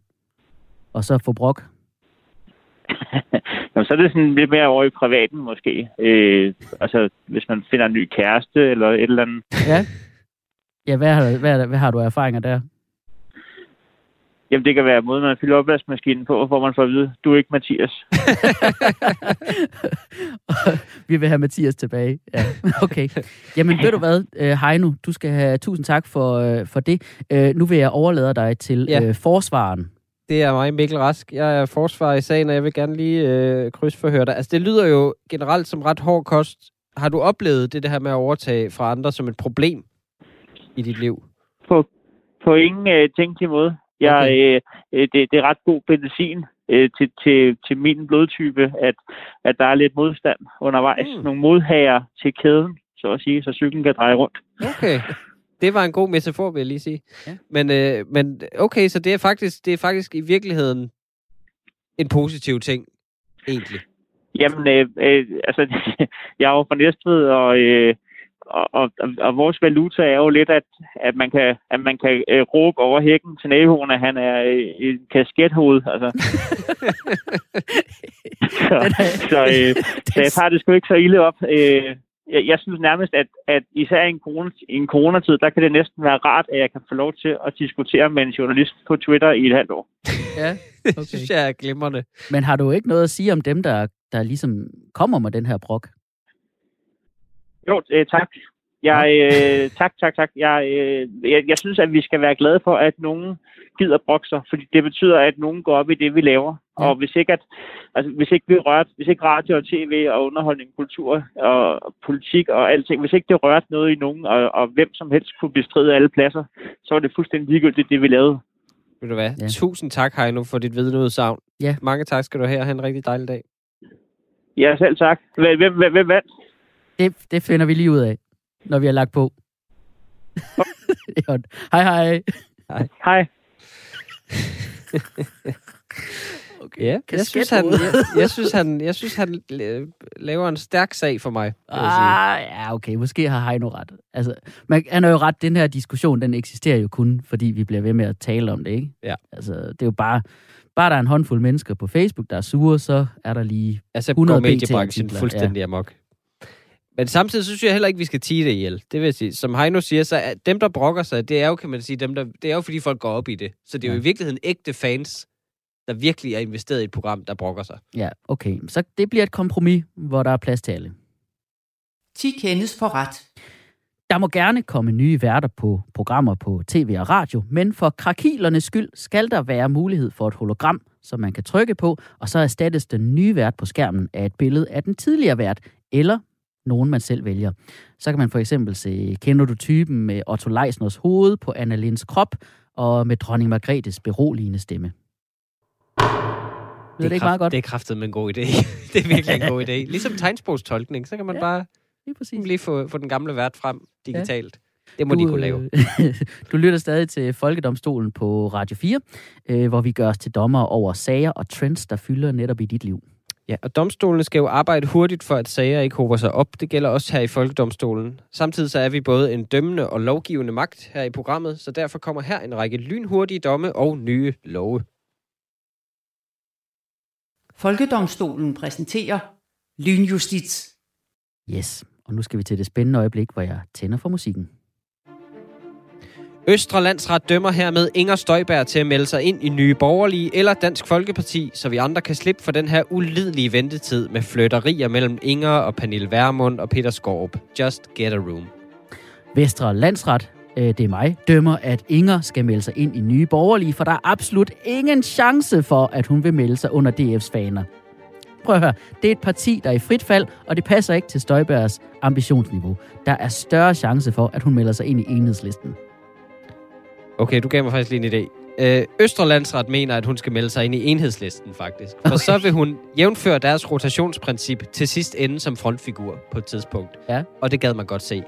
Speaker 2: og så få brok?
Speaker 4: Jamen, så er det sådan lidt mere over i privaten måske. Øh, altså, hvis man finder en ny kæreste eller et eller andet.
Speaker 2: Ja. Ja, hvad har, hvad, hvad har du erfaringer der?
Speaker 4: Jamen, det kan være måden, man fylder opvaskemaskinen på, hvor man får at vide, du er ikke Mathias.
Speaker 2: Vi vil have Mathias tilbage. Ja, okay. Jamen, ved du hvad, øh, Heino, du skal have tusind tak for, øh, for det. Øh, nu vil jeg overlade dig til
Speaker 3: Ja.
Speaker 2: øh, forsvaren.
Speaker 3: Det er mig, Mikkel Rask. Jeg er forsvarer i sagen, og jeg vil gerne lige øh, krydsforhøre dig. Altså, det lyder jo generelt som ret hård kost. Har du oplevet det, det her med at overtage fra andre som et problem i dit liv?
Speaker 4: På ingen øh, tænkelig måde. Jeg,
Speaker 3: Okay.
Speaker 4: øh, det, det er ret god medicin øh, til, til, til min blodtype, at, at der er lidt modstand undervejs.
Speaker 3: Mm.
Speaker 4: Nogle modhager til kæden, så at sige, så cyklen kan dreje rundt.
Speaker 3: Okay. Det var en god metafor, vil jeg lige sige.
Speaker 2: Ja.
Speaker 3: Men, øh, men okay, så det er, faktisk, det er faktisk i virkeligheden en positiv ting, egentlig.
Speaker 4: Jamen, øh, øh, altså, jeg er jo fra Næstved, og, øh, og, og, og, vores valuta er jo lidt, at, at man kan, at man kan øh, råbe over hækken til naboen, at han er øh, en kaskethoved. Altså. så, så, øh, så jeg tager det sgu ikke så ilde op. Øh, jeg, jeg synes nærmest, at, at især i en, corona, i en coronatid, der kan det næsten være rart, at jeg kan få lov til at diskutere med en journalist på Twitter i et halvt år.
Speaker 2: Ja,
Speaker 3: Det
Speaker 2: okay.
Speaker 3: synes jeg er glimrende.
Speaker 2: Men har du ikke noget at sige om dem, der, der ligesom kommer med den her brok?
Speaker 4: Jo, øh, tak. Jeg, øh, tak, tak, tak. Jeg, øh, jeg, jeg synes, at vi skal være glade for, at nogen gider brokke sig, fordi det betyder, at nogen går op i det, vi laver.
Speaker 2: Ja.
Speaker 4: Og hvis ikke, at, altså, hvis ikke vi rørte, hvis ikke radio og tv og underholdning, kultur og politik og alting, hvis ikke det rørte noget i nogen, og, og hvem som helst kunne bestride alle pladser, så var det fuldstændig ligegyldigt, det vi lavede.
Speaker 3: Ved du hvad?
Speaker 2: Ja.
Speaker 3: Tusind tak, Heino, for dit vidneudsagn.
Speaker 2: Ja.
Speaker 3: Mange tak skal du have. Ha' en rigtig dejlig dag.
Speaker 4: Ja, selv tak. Hvem, hvem, hvem, hvem vandt?
Speaker 2: Det, det finder vi lige ud af, når vi har lagt på. Ja, hej hej.
Speaker 4: Hej.
Speaker 2: Okay.
Speaker 3: Ja, jeg synes, han, jeg, jeg, synes, han, jeg synes, han laver en stærk sag for mig.
Speaker 2: Ah, ja, okay. Måske har Heino ret. Altså, man, han har jo ret. Den her diskussion, den eksisterer jo kun, fordi vi bliver ved med at tale om det, ikke?
Speaker 3: Ja.
Speaker 2: Altså, det er jo bare... Bare der er en håndfuld mennesker på Facebook, der er sure, så er der lige...
Speaker 3: Altså
Speaker 2: 100
Speaker 3: går mediebranchen fuldstændig ja. amok. Men samtidig så synes jeg heller ikke, vi skal tige det ihjel. Det vil jeg sige. Som Heino siger, så er dem, der brokker sig, det er jo, kan man sige, dem, der, det er jo, fordi folk går op i det. Så det er jo
Speaker 2: Ja.
Speaker 3: i virkeligheden ægte fans, der virkelig er investeret i et program, der brokker sig.
Speaker 2: Ja, okay. Så det bliver et kompromis, hvor der er plads til alle.
Speaker 1: 10 kendes for ret.
Speaker 2: Der må gerne komme nye værter på programmer på tv og radio, men for krakilernes skyld skal der være mulighed for et hologram, som man kan trykke på, og så erstattes den nye vært på skærmen af et billede af den tidligere vært, eller nogen man selv vælger. Så kan man for eksempel se, kender du typen med Otto Leisners hoved på Anna Linds krop, og med dronning Margrethes beroligende stemme. Det er det ikke meget godt?
Speaker 3: Det er kraftet med en god idé. det er virkelig en god idé. Ligesom tegnsprogstolkning, så kan man
Speaker 2: Ja.
Speaker 3: bare
Speaker 2: Lige præcis.
Speaker 3: lige få, få den gamle vært frem digitalt. Ja. Det må de kunne lave.
Speaker 2: du lytter stadig til Folkedomstolen på Radio 4, øh, hvor vi gør os til dommer over sager og trends, der fylder netop i dit liv.
Speaker 3: Ja, og domstolene skal jo arbejde hurtigt for, at sager ikke hober sig op. Det gælder også her i Folkedomstolen. Samtidig så er vi både en dømmende og lovgivende magt her i programmet, så derfor kommer her en række lynhurtige domme og nye love.
Speaker 1: Folkedomstolen præsenterer Lynjustits.
Speaker 2: Yes, og nu skal vi til det spændende øjeblik, hvor jeg tænder for musikken.
Speaker 3: Østre Landsret dømmer hermed Inger Støjberg til at melde sig ind i Nye Borgerlige eller Dansk Folkeparti, så vi andre kan slippe for den her ulidelige ventetid med flytterier mellem Inger og Pernille Vermund og Peter Skorp. Just get a room.
Speaker 2: Vestre Landsret, øh, det er mig, dømmer, at Inger skal melde sig ind i nye borgerlige, for der er absolut ingen chance for, at hun vil melde sig under DF's faner. prøv at høre. Det er et parti, der er i frit fald, og det passer ikke til Støjbergs ambitionsniveau. Der er større chance for, at hun melder sig ind i enhedslisten.
Speaker 3: Okay, du gav mig faktisk lige en idé. Øh, Østerlandsret mener, at hun skal melde sig ind i enhedslisten, faktisk. For
Speaker 2: Okay.
Speaker 3: så vil hun jævnføre deres rotationsprincip til sidst ende som frontfigur på et tidspunkt.
Speaker 2: Ja.
Speaker 3: Og det gad man godt se.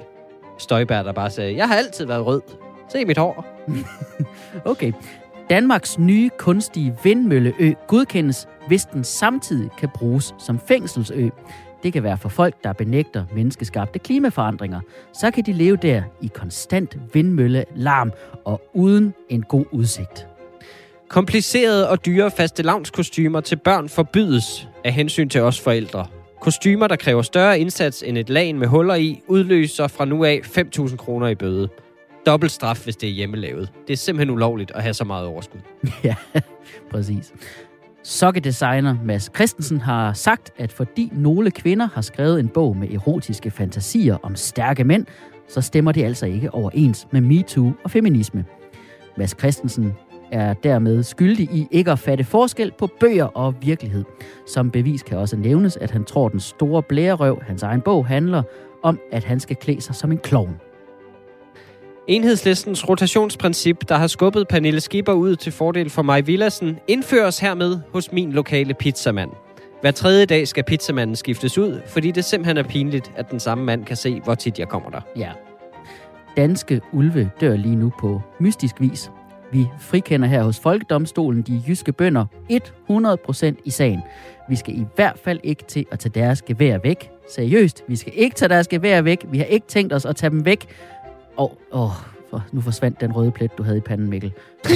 Speaker 3: Støjberg, der bare sagde, jeg har altid været rød. Se mit hår.
Speaker 2: Okay. Danmarks nye kunstige vindmølleø godkendes, hvis den samtidig kan bruges som fængselsø. Det kan være for folk, der benægter menneskeskabte klimaforandringer. Så kan de leve der i konstant vindmøllelarm og uden en god udsigt.
Speaker 3: Komplicerede og dyre fastelavnskostymer til børn forbydes af hensyn til os forældre. Kostymer, der kræver større indsats end et lagen med huller i, udløser fra nu af 5.000 kroner i bøde. Dobbelt straf, hvis det er hjemmelavet. Det er simpelthen ulovligt at have så meget overskud.
Speaker 2: ja, præcis. Sokkedesigner Mads Christensen har sagt, at fordi nogle kvinder har skrevet en bog med erotiske fantasier om stærke mænd, så stemmer det altså ikke overens med MeToo og feminisme. Mads Christensen er dermed skyldig i ikke at fatte forskel på bøger og virkelighed. Som bevis kan også nævnes, at han tror, den store blærerøv, hans egen bog, handler om, at han skal klæde sig som en klovn.
Speaker 3: Enhedslistens rotationsprincip, der har skubbet Pernille Skipper ud til fordel for Maj Villassen, indføres hermed hos min lokale pizzamand. Hver tredje dag skal pizzamanden skiftes ud, fordi det simpelthen er pinligt, at den samme mand kan se, hvor tit jeg kommer der.
Speaker 2: Ja. Danske ulve dør lige nu på mystisk vis. Vi frikender her hos Folkedomstolen de jyske bønder 100% i sagen. Vi skal i hvert fald ikke til at tage deres gevær væk. Seriøst, vi skal ikke tage deres gevær væk. Vi har ikke tænkt os at tage dem væk. Og åh, for, nu forsvandt den røde plet, du havde i panden, Mikkel.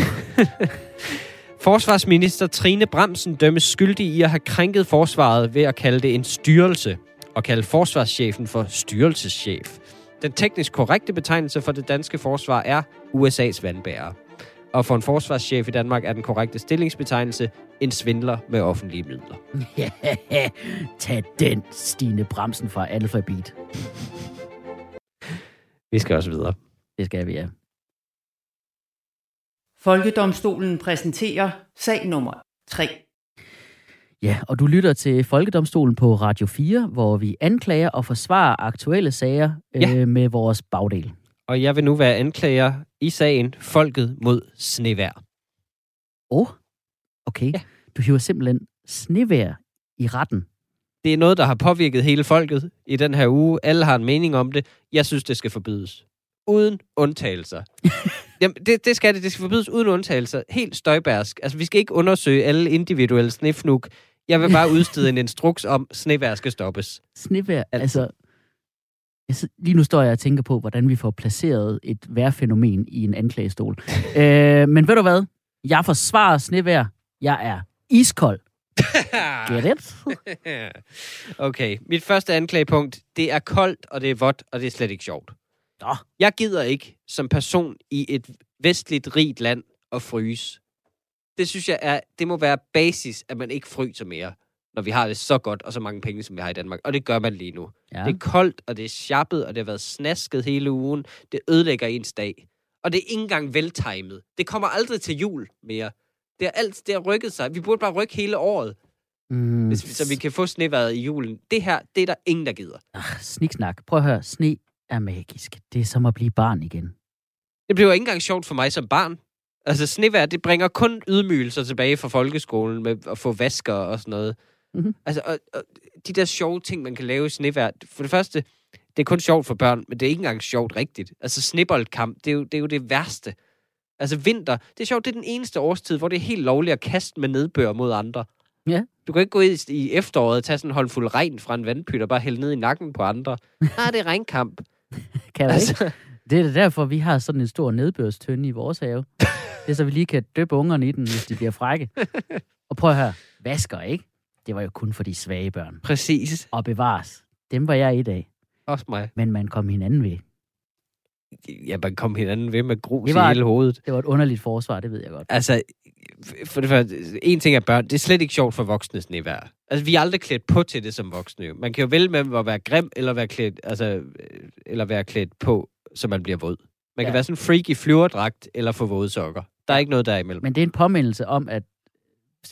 Speaker 3: Forsvarsminister Trine Bremsen dømmes skyldig i at have krænket forsvaret ved at kalde det en styrelse, og kalde forsvarschefen for styrelseschef. Den teknisk korrekte betegnelse for det danske forsvar er USA's vandbærer. Og for en forsvarschef i Danmark er den korrekte stillingsbetegnelse en svindler med offentlige midler.
Speaker 2: Tag den, Stine Bremsen fra Alphabet.
Speaker 3: Vi skal også videre.
Speaker 2: Det skal vi, ja.
Speaker 1: Folkedomstolen præsenterer sag nummer 3.
Speaker 2: Ja, og du lytter til Folkedomstolen på Radio 4, hvor vi anklager og forsvarer aktuelle sager øh,
Speaker 3: Ja.
Speaker 2: med vores bagdel.
Speaker 3: Og jeg vil nu være anklager i sagen Folket mod Snevær.
Speaker 2: Åh, oh, okay.
Speaker 3: Ja.
Speaker 2: Du hiver simpelthen snevær i retten.
Speaker 3: Det er noget, der har påvirket hele folket i den her uge. Alle har en mening om det. Jeg synes, det skal forbydes. Uden undtagelser. Jamen, det, det skal det. Det skal forbydes uden undtagelser. Helt støjbærsk. Altså, vi skal ikke undersøge alle individuelle snefnuk. Jeg vil bare udstede en instruks om, at snevær skal stoppes.
Speaker 2: Snevær, altså... Sid- lige nu står jeg og tænker på, hvordan vi får placeret et vejrfænomen i en anklagestol. øh, men ved du hvad? Jeg forsvarer snevær. Jeg er iskold. Get it?
Speaker 3: okay, mit første anklagepunkt, det er koldt, og det er vådt, og det er slet ikke sjovt.
Speaker 2: Nå.
Speaker 3: Jeg gider ikke som person i et vestligt rigt land at fryse. Det synes jeg er, det må være basis, at man ikke fryser mere, når vi har det så godt og så mange penge, som vi har i Danmark. Og det gør man lige nu.
Speaker 2: Ja.
Speaker 3: Det er koldt, og det er sjappet, og det har været snasket hele ugen. Det ødelægger ens dag. Og det er ikke engang veltimet. Det kommer aldrig til jul mere. Det har, alt, det har rykket sig. Vi burde bare rykke hele året,
Speaker 2: Mm,
Speaker 3: hvis, vi- så vi kan få sneværet i julen. Det her, det er der ingen, der gider.
Speaker 2: Ah, sniksnak. Prøv at høre. Sne er magisk. Det er som at blive barn igen.
Speaker 3: Det bliver ikke engang sjovt for mig som barn. Altså, snevejr, det bringer kun ydmygelser tilbage fra folkeskolen med at få vasker og sådan noget.
Speaker 2: Mhm.
Speaker 3: Altså, og, og, de der sjove ting, man kan lave i snevejr. For det første, det er kun sjovt for børn, men det er ikke engang sjovt rigtigt. Altså, sneboldkamp, det er jo det, er jo det værste. Altså, vinter, det er sjovt, det er den eneste årstid, hvor det er helt lovligt at kaste med nedbør mod andre.
Speaker 2: Ja.
Speaker 3: Du kan ikke gå i, i efteråret og tage sådan en håndfuld regn fra en vandpyt og bare hælde ned i nakken på andre. Nej, det er regnkamp.
Speaker 2: Kan jeg ikke?
Speaker 3: altså,
Speaker 2: Det er da derfor, vi har sådan en stor nedbørstønde i vores have. Det er så, vi lige kan døbe ungerne i den, hvis de bliver frække. Og prøv at høre. Vasker, ikke? Det var jo kun for de svage børn.
Speaker 3: præcis.
Speaker 2: Og bevares. Dem var jeg et af.
Speaker 3: Også mig.
Speaker 2: Men man kom hinanden ved.
Speaker 3: Ja, man kom hinanden ved med grus
Speaker 2: Det
Speaker 3: i
Speaker 2: var-
Speaker 3: hele hovedet.
Speaker 2: Det var et underligt forsvar, det ved jeg godt.
Speaker 3: Altså, for det første, en ting er børn, det er slet ikke sjovt for voksne snevær. Altså, vi er aldrig klædt på til det som voksne. Man kan jo vælge med at være grim, eller være klædt, altså, øh, eller være klædt på, så man bliver våd. Man kan
Speaker 2: Ja.
Speaker 3: være sådan en freak i flyverdragt, eller få våde sokker. Der er ikke noget derimellem.
Speaker 2: Men det er en påmindelse om, at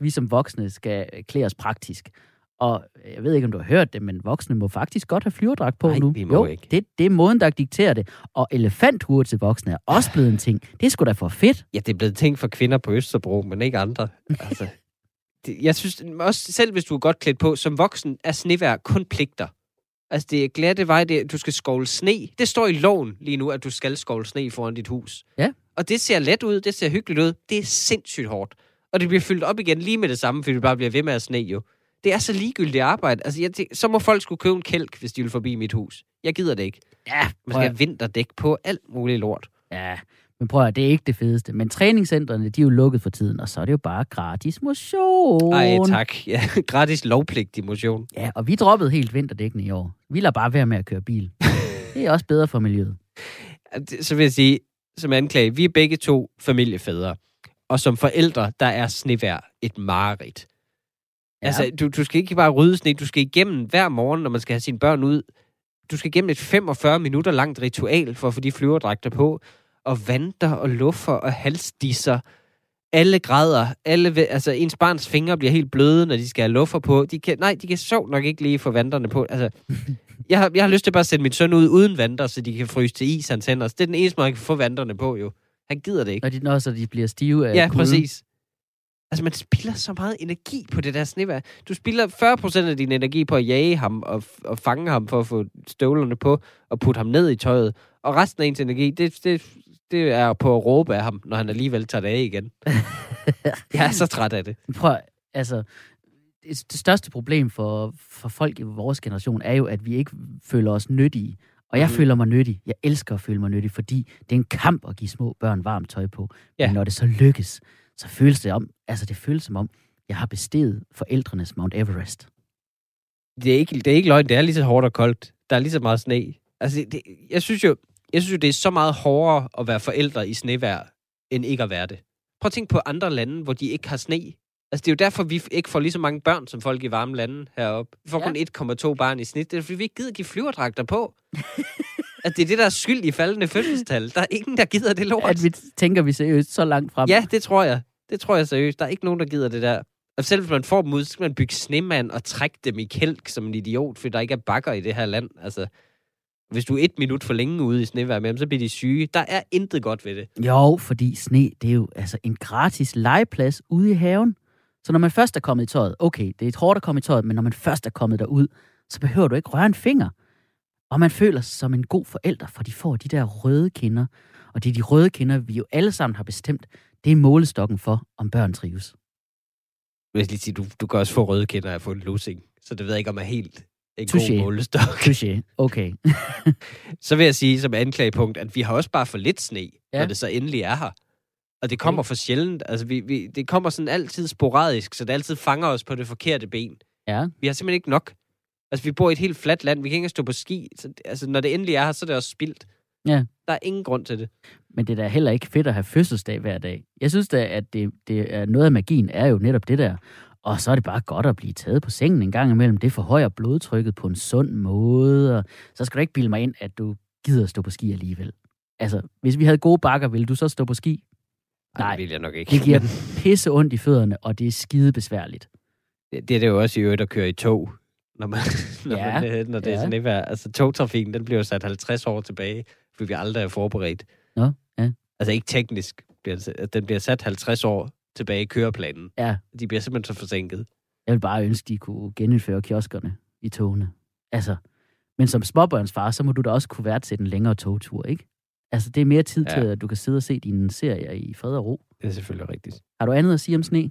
Speaker 2: vi som voksne skal klæde os praktisk. Og jeg ved ikke, om du har hørt det, men voksne må faktisk godt have flyverdragt på
Speaker 3: Nej,
Speaker 2: nu.
Speaker 3: må
Speaker 2: jo,
Speaker 3: ikke.
Speaker 2: Det, det er måden, der dikterer det. Og elefanthure til voksne er også blevet en ting. Det sgu da for fedt.
Speaker 3: Ja, det er blevet ting for kvinder på Østerbro, men ikke andre. Altså, det, jeg synes, også selv hvis du er godt klædt på, som voksen er snevær kun pligter. Altså, det er glatte vej, det, er- du skal skovle sne. Det står i loven lige nu, at du skal skovle sne foran dit hus.
Speaker 2: Ja.
Speaker 3: Og det ser let ud, det ser hyggeligt ud. Det er sindssygt hårdt. Og det bliver fyldt op igen lige med det samme, fordi det bare bliver ved med at sne jo. Det er så ligegyldigt arbejde. Altså, jeg tænker, så må folk skulle købe en kælk, hvis de vil forbi mit hus. Jeg gider det ikke.
Speaker 2: Ja,
Speaker 3: Man skal have vinterdæk på alt muligt lort.
Speaker 2: Ja, men prøv at, det er ikke det fedeste. Men træningscentrene, de er jo lukket for tiden, og så er det jo bare gratis motion.
Speaker 3: Ej, tak. Ja, gratis lovpligtig motion.
Speaker 2: Ja, og vi droppede helt vinterdækkene i år. Vi lader bare være med at køre bil. Det er også bedre for miljøet.
Speaker 3: Så vil jeg sige, som anklage, vi er begge to familiefædre. Og som forældre, der er snevær et mareridt. Ja. Altså, du, du skal ikke bare rydde sne, du skal igennem hver morgen, når man skal have sine børn ud. Du skal igennem et 45 minutter langt ritual for at få de flyverdragter på. Og vanter og luffer og halsdisser. Alle græder. Alle, altså, ens barns fingre bliver helt bløde, når de skal have luffer på. De kan, nej, de kan sjovt nok ikke lige få vanterne på. Altså, jeg har, jeg har lyst til bare at sætte min søn ud uden vanter, så de kan fryse til is, hans hænder. Det er den eneste måde, han kan få vanterne på, jo. Han gider det ikke.
Speaker 2: Når de, når så de bliver stive af
Speaker 3: Ja,
Speaker 2: kulden.
Speaker 3: præcis. Altså, man spilder så meget energi på det der snevær. Du spilder 40% af din energi på at jage ham og, og fange ham for at få støvlerne på og putte ham ned i tøjet. Og resten af ens energi, det, det, det er på at råbe af ham, når han alligevel tager det af igen. jeg er så træt af det.
Speaker 2: Prøv, altså, det, største problem for, for folk i vores generation er jo, at vi ikke føler os nyttige. Og jeg mm. føler mig nyttig. Jeg elsker at føle mig nyttig, fordi det er en kamp at give små børn varmt tøj på.
Speaker 3: Ja.
Speaker 2: Men når det så lykkes, så føles det om, altså det føles som om, jeg har besteget forældrenes Mount Everest.
Speaker 3: Det er, ikke, det er ikke løgn, det er lige så hårdt og koldt. Der er lige så meget sne. Altså, det, jeg synes jo, jeg synes jo, det er så meget hårdere at være forældre i snevejr, end ikke at være det. Prøv at tænke på andre lande, hvor de ikke har sne. Altså, det er jo derfor, vi ikke får lige så mange børn, som folk i varme lande heroppe. Vi får
Speaker 2: Ja.
Speaker 3: kun 1,2 barn i snit. Det er, fordi vi ikke gider give flyverdragter på. at det er det, der er skyld i faldende fødselstal. Der er ingen, der gider det lort.
Speaker 2: At vi tænker vi seriøst så langt frem.
Speaker 3: Ja, det tror jeg. Det tror jeg seriøst. Der er ikke nogen, der gider det der. Og selv hvis man får dem ud, så skal man bygge snemand og trække dem i kælk som en idiot, for der ikke er bakker i det her land. Altså, hvis du er et minut for længe ude i snevejr med dem, så bliver de syge. Der er intet godt ved det.
Speaker 2: Jo, fordi sne, det er jo altså en gratis legeplads ude i haven. Så når man først er kommet i tøjet, okay, det er hårdt at komme i tøjet, men når man først er kommet derud, så behøver du ikke røre en finger. Og man føler sig som en god forælder, for de får de der røde kinder. Og det er de røde kinder, vi jo alle sammen har bestemt, det er målestokken for, om børn trives.
Speaker 3: Jeg vil lige sige, du, du kan også få røde kinder af at få en losing. Så det ved jeg ikke, om er helt en
Speaker 2: Touché.
Speaker 3: god målestok.
Speaker 2: Touché. Okay.
Speaker 3: Så vil jeg sige som anklagepunkt, at vi har også bare for lidt sne, ja. Når det så endelig er her. Og det kommer for sjældent. Altså, vi, vi, det kommer sådan altid sporadisk, så det altid fanger os på det forkerte ben.
Speaker 2: Ja.
Speaker 3: Vi har simpelthen ikke nok. Altså, vi bor i et helt fladt land. Vi kan ikke engang stå på ski. Så, altså, når det endelig er her, så er det også spildt.
Speaker 2: Ja.
Speaker 3: Der er ingen grund til det.
Speaker 2: Men det er da heller ikke fedt at have fødselsdag hver dag. Jeg synes da, at det, det er noget af magien er jo netop det der. Og så er det bare godt at blive taget på sengen en gang imellem. Det forhøjer blodtrykket på en sund måde. Og så skal du ikke bilde mig ind, at du gider at stå på ski alligevel. Altså, hvis vi havde gode bakker, ville du så stå på ski?
Speaker 3: Ej,
Speaker 2: Nej.
Speaker 3: det vil jeg nok ikke.
Speaker 2: Det giver pisse ondt i fødderne, og det er skide besværligt.
Speaker 3: det, det er det jo også i øvrigt at køre i tog, når, man, når,
Speaker 2: Ja,
Speaker 3: man, øh, når det er
Speaker 2: ja.
Speaker 3: sådan et vejr. Altså, togtrafikken, den bliver sat 50 år tilbage, fordi vi aldrig er forberedt.
Speaker 2: Nå, ja.
Speaker 3: Altså, ikke teknisk. Bliver den bliver sat 50 år tilbage i køreplanen.
Speaker 2: Ja,
Speaker 3: De bliver simpelthen så forsinket.
Speaker 2: jeg vil bare ønske, de kunne genindføre kioskerne i togene. Altså, men som småbørnsfar, så må du da også kunne være til en længere togtur, ikke? Altså, det er mere tid
Speaker 3: ja.
Speaker 2: til, at du kan sidde og se dine serier i fred og ro.
Speaker 3: Det er selvfølgelig rigtigt.
Speaker 2: Har du andet at sige om sne?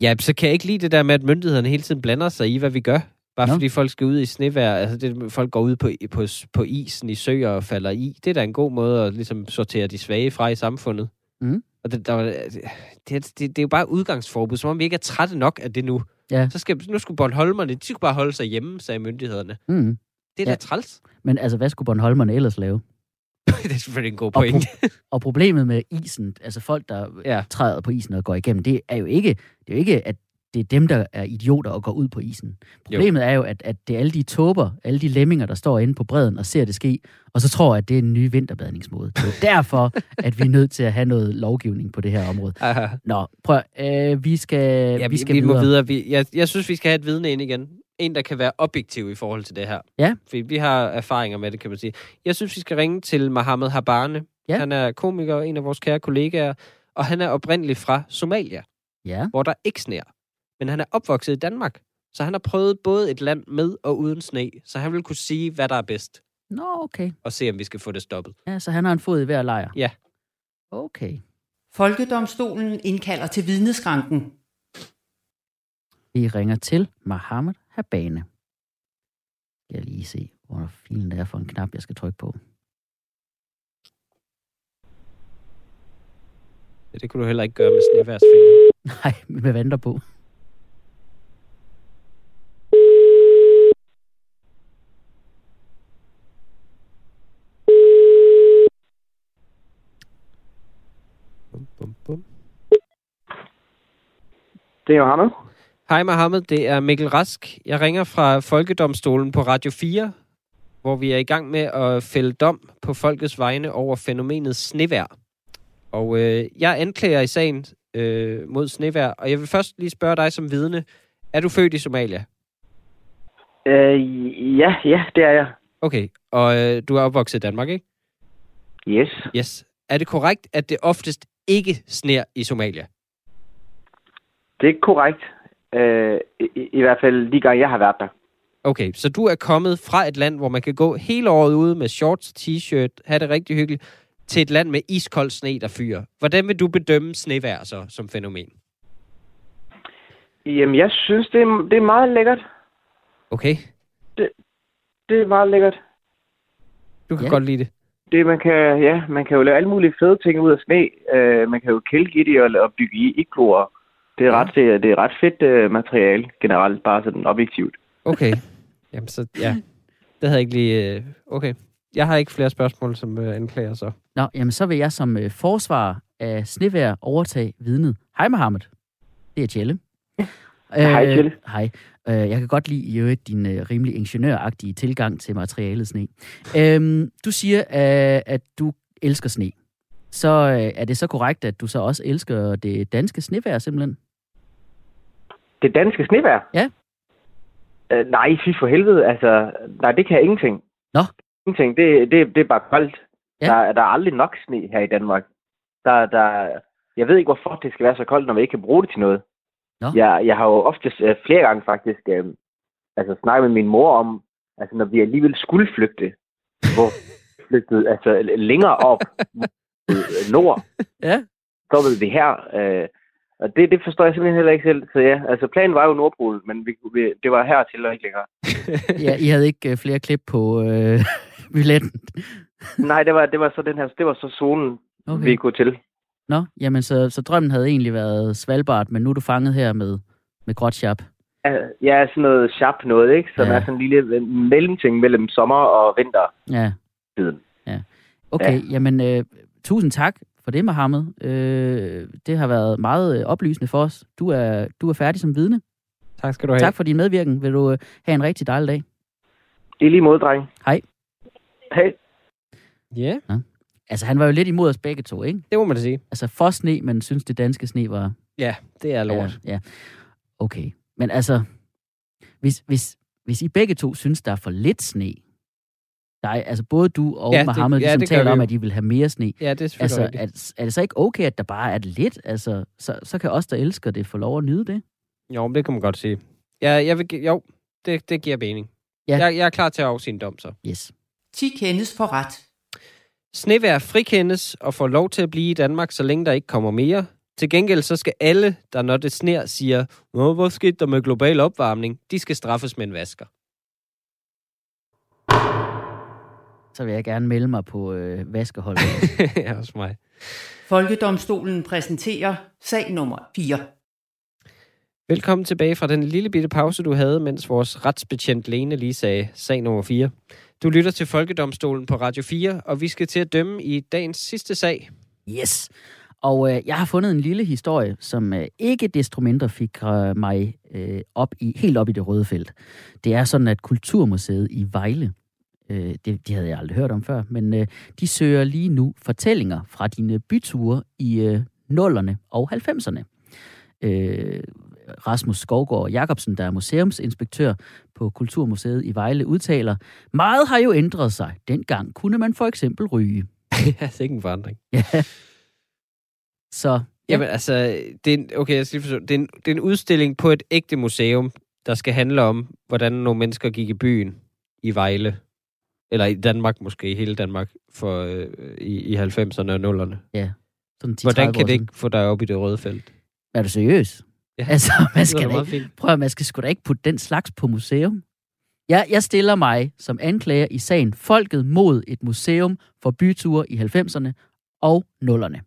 Speaker 3: Ja, så kan jeg ikke lide det der med, at myndighederne hele tiden blander sig i, hvad vi gør. Bare
Speaker 2: Nå.
Speaker 3: fordi folk skal ud i snevejr. Altså, det, folk går ud på, på, på isen i søer og falder i. Det er da en god måde at ligesom, sortere de svage fra i samfundet.
Speaker 2: Mhm.
Speaker 3: Og det, der, det, det, det, er jo bare udgangsforbud, som om vi ikke er trætte nok af det nu.
Speaker 2: Ja.
Speaker 3: Så skal, nu skulle Bornholmerne, de skulle bare holde sig hjemme, sagde myndighederne.
Speaker 2: Mm.
Speaker 3: Det er
Speaker 2: Ja.
Speaker 3: da træls.
Speaker 2: Men altså, hvad skulle Bornholmerne ellers lave?
Speaker 3: det er selvfølgelig en god
Speaker 2: Og,
Speaker 3: point.
Speaker 2: pro- og problemet med isen, altså folk, der
Speaker 3: ja.
Speaker 2: træder på isen og går igennem, det er jo ikke, det er jo ikke at det er dem, der er idioter og går ud på isen. Problemet jo. er jo, at, at det er alle de tåber, alle de lemminger, der står inde på bredden og ser det ske, og så tror at det er en ny vinterbadningsmåde. Det er derfor, at vi er nødt til at have noget lovgivning på det her område.
Speaker 3: Aha.
Speaker 2: Nå, prøv, øh, vi skal,
Speaker 3: Ja,
Speaker 2: vi skal
Speaker 3: vi
Speaker 2: videre.
Speaker 3: må videre. Vi, jeg, jeg synes, vi skal have et vidne ind igen. En, der kan være objektiv i forhold til det her.
Speaker 2: Ja.
Speaker 3: Fordi vi har erfaringer med det, kan man sige. Jeg synes, vi skal ringe til Mohammed Habane.
Speaker 2: Ja.
Speaker 3: Han er komiker, en af vores kære kollegaer, og han er oprindeligt fra Somalia,
Speaker 2: Ja,
Speaker 3: hvor der ikke sneer. Men han er opvokset i Danmark, så han har prøvet både et land med og uden sne, så han vil kunne sige, hvad der er bedst,
Speaker 2: nå okay.
Speaker 3: og se, om vi skal få det stoppet.
Speaker 2: Ja, så han har en fod i hver lejr.
Speaker 3: Ja.
Speaker 2: Okay.
Speaker 1: Folkedomstolen indkalder til vidneskranken.
Speaker 2: Vi ringer til Mohammed Habane. Skal jeg lige se, hvor filen er for en knap, jeg skal trykke på.
Speaker 3: Ja, det kunne du heller ikke gøre med sneværsfælde.
Speaker 2: Nej, vi venter på.
Speaker 5: Det er Johannes.
Speaker 3: Hej Mohammed, det er Mikkel Rask. Jeg ringer fra Folkedomstolen på Radio 4, hvor vi er i gang med at fælde dom på folkets vegne over fænomenet snevær. Og øh, jeg anklager i sagen øh, mod snevær, og jeg vil først lige spørge dig som vidne. Er du født i Somalia?
Speaker 5: Øh, ja, ja, det er jeg.
Speaker 3: Okay, og øh, du er opvokset i Danmark, ikke?
Speaker 5: Yes.
Speaker 3: Yes. Er det korrekt, at det oftest ikke sner i Somalia?
Speaker 5: Det er korrekt. Øh, i, I hvert fald de gange, jeg har været der.
Speaker 3: Okay, så du er kommet fra et land, hvor man kan gå hele året ude med shorts, t-shirt, have det rigtig hyggeligt, til et land med iskold sne, der fyrer. Hvordan vil du bedømme snevejr så som fænomen?
Speaker 5: Jamen, jeg synes, det er, det er meget lækkert.
Speaker 3: Okay,
Speaker 5: Det er meget lækkert.
Speaker 3: du kan
Speaker 2: Ja.
Speaker 3: godt lide det.
Speaker 5: Det, man kan, ja, man kan jo lave alle mulige fede ting ud af sne. Øh, man kan jo kælke i det og, og bygge i igloer. Det er,
Speaker 3: Ja.
Speaker 5: ret, det, det er ret fedt øh, materiale generelt, bare sådan objektivt.
Speaker 3: Okay, jamen så, ja. Det havde jeg ikke lige... øh, Okay, jeg har ikke flere spørgsmål som øh, anklager, så.
Speaker 2: Nå, jamen så vil jeg som øh, forsvar af snevær overtage vidnet. Hej Mohammed. Det er Tjelle.
Speaker 5: Hej, Tjelle.
Speaker 2: Hej. Øh, jeg kan godt lide i øvrigt din øh, rimelig ingeniøragtige tilgang til materialet sne. Øhm, du siger, øh, at du elsker sne. Så øh, er det så korrekt, at du så også elsker det danske snevejr simpelthen?
Speaker 5: Det danske snevejr?
Speaker 2: Ja.
Speaker 5: Øh, nej, fy for helvede. Altså, nej, det kan jeg ingenting.
Speaker 2: Nå.
Speaker 5: Ingenting. Det, det, det er bare koldt.
Speaker 2: Ja.
Speaker 5: Der, der er aldrig nok sne her i Danmark. Der, der, jeg ved ikke, hvorfor det skal være så koldt, når vi ikke kan bruge det til noget.
Speaker 2: Nå.
Speaker 5: Jeg, jeg har jo ofte øh, flere gange faktisk øh, altså, snakket med min mor om, altså når vi alligevel skulle flygte, hvor flygtede altså længere op øh, nord,
Speaker 2: Ja.
Speaker 5: stoppede vi her. Øh, og det, det forstår jeg simpelthen heller ikke selv. Så ja, altså planen var jo Nordpolen, men vi, vi, det var hertil og ikke længere.
Speaker 2: ja, I havde ikke øh, flere klip på øh, billetten.
Speaker 5: Nej, det var, det var så den her, det var så zonen, okay. Vi kunne til.
Speaker 2: Nå, jamen så, så drømmen havde egentlig været Svalbard, men nu er du fanget her med, med gråt sharp.
Speaker 5: Ja, Ja, sådan noget sharp noget, ikke? Som
Speaker 2: Ja.
Speaker 5: ja. er sådan en lille mellemting mellem sommer og vintertiden.
Speaker 2: Ja. Okay, ja. jamen øh, tusind tak for det, Mohammed. Øh, det har været meget øh, oplysende for os. Du er, du er færdig som vidne.
Speaker 3: Tak skal du have.
Speaker 2: Tak for din medvirken. Vil du øh, have en rigtig dejlig dag?
Speaker 5: I lige måde, dreng.
Speaker 2: Hej.
Speaker 5: Hej.
Speaker 3: Ja,
Speaker 2: Altså, han var jo lidt imod os begge to, ikke?
Speaker 3: det må man da sige.
Speaker 2: Altså, for sne, men synes det danske sne var...
Speaker 3: Ja, det er lort.
Speaker 2: Ja, ja. Okay. Men altså, hvis, hvis, hvis I begge to synes, der er for lidt sne, dig, altså både du og
Speaker 3: Ja,
Speaker 2: ja,
Speaker 3: det-
Speaker 2: Mohammed
Speaker 3: ja,
Speaker 2: ligesom
Speaker 3: det
Speaker 2: taler om, at I vil have mere sne.
Speaker 3: Ja, det er
Speaker 2: Altså, er, er det så ikke okay, at der bare er lidt? Altså, så, så kan os, der elsker det, få lov at nyde det?
Speaker 3: Jo, men det kan man godt sige. Ja, jeg vil, jo, det, det giver mening.
Speaker 2: Ja.
Speaker 3: Jeg, jeg er klar til at afsige en dom, så.
Speaker 2: Yes.
Speaker 1: 10 kendes for ret.
Speaker 3: Snevær frikendes og får lov til at blive i Danmark, så længe der ikke kommer mere. Til gengæld så skal alle, der når det sner, siger, Nå, hvor skete der med global opvarmning? De skal straffes med en vasker.
Speaker 2: Så vil jeg gerne melde mig på øh, vaskeholdet.
Speaker 3: ja, hos mig.
Speaker 1: Folkedomstolen præsenterer sag nummer 4.
Speaker 3: Velkommen tilbage fra den lille bitte pause, du havde, mens vores retsbetjent Lene lige sagde sag nummer 4. Du lytter til Folkedomstolen på Radio 4, og vi skal til at dømme i dagens sidste sag.
Speaker 2: yes. Og øh, jeg har fundet en lille historie, som øh, ikke desto mindre fik øh, mig øh, op i, helt op i det røde felt. Det er sådan, at Kulturmuseet i Vejle, øh, det, de havde jeg aldrig hørt om før, men øh, de søger lige nu fortællinger fra dine byture i øh, nullerne og 90'erne. Øh, Rasmus Skovgaard Jacobsen, der er museumsinspektør på Kulturmuseet i Vejle, udtaler, meget har jo ændret sig. Dengang kunne man for eksempel ryge.
Speaker 3: ja, det er ikke en forandring.
Speaker 2: Ja. Så ja.
Speaker 3: Jamen, altså, det er en, okay, jeg skal lige forstå. Det er, en, det er en udstilling på et ægte museum, der skal handle om, hvordan nogle mennesker gik i byen i Vejle. Eller i Danmark måske, i hele Danmark, for, øh, i, i 90'erne og 0'erne.
Speaker 2: sådan 10-30
Speaker 3: Hvordan kan det ikke få dig op i det røde felt?
Speaker 2: Er du seriøs?
Speaker 3: Ja.
Speaker 2: Altså, man
Speaker 3: Det
Speaker 2: skal,
Speaker 3: meget
Speaker 2: ikke, prøv at, man skal sgu da ikke putte den slags på museum. Jeg, jeg stiller mig som anklager i sagen Folket mod et museum for byture i 90'erne og 0'erne.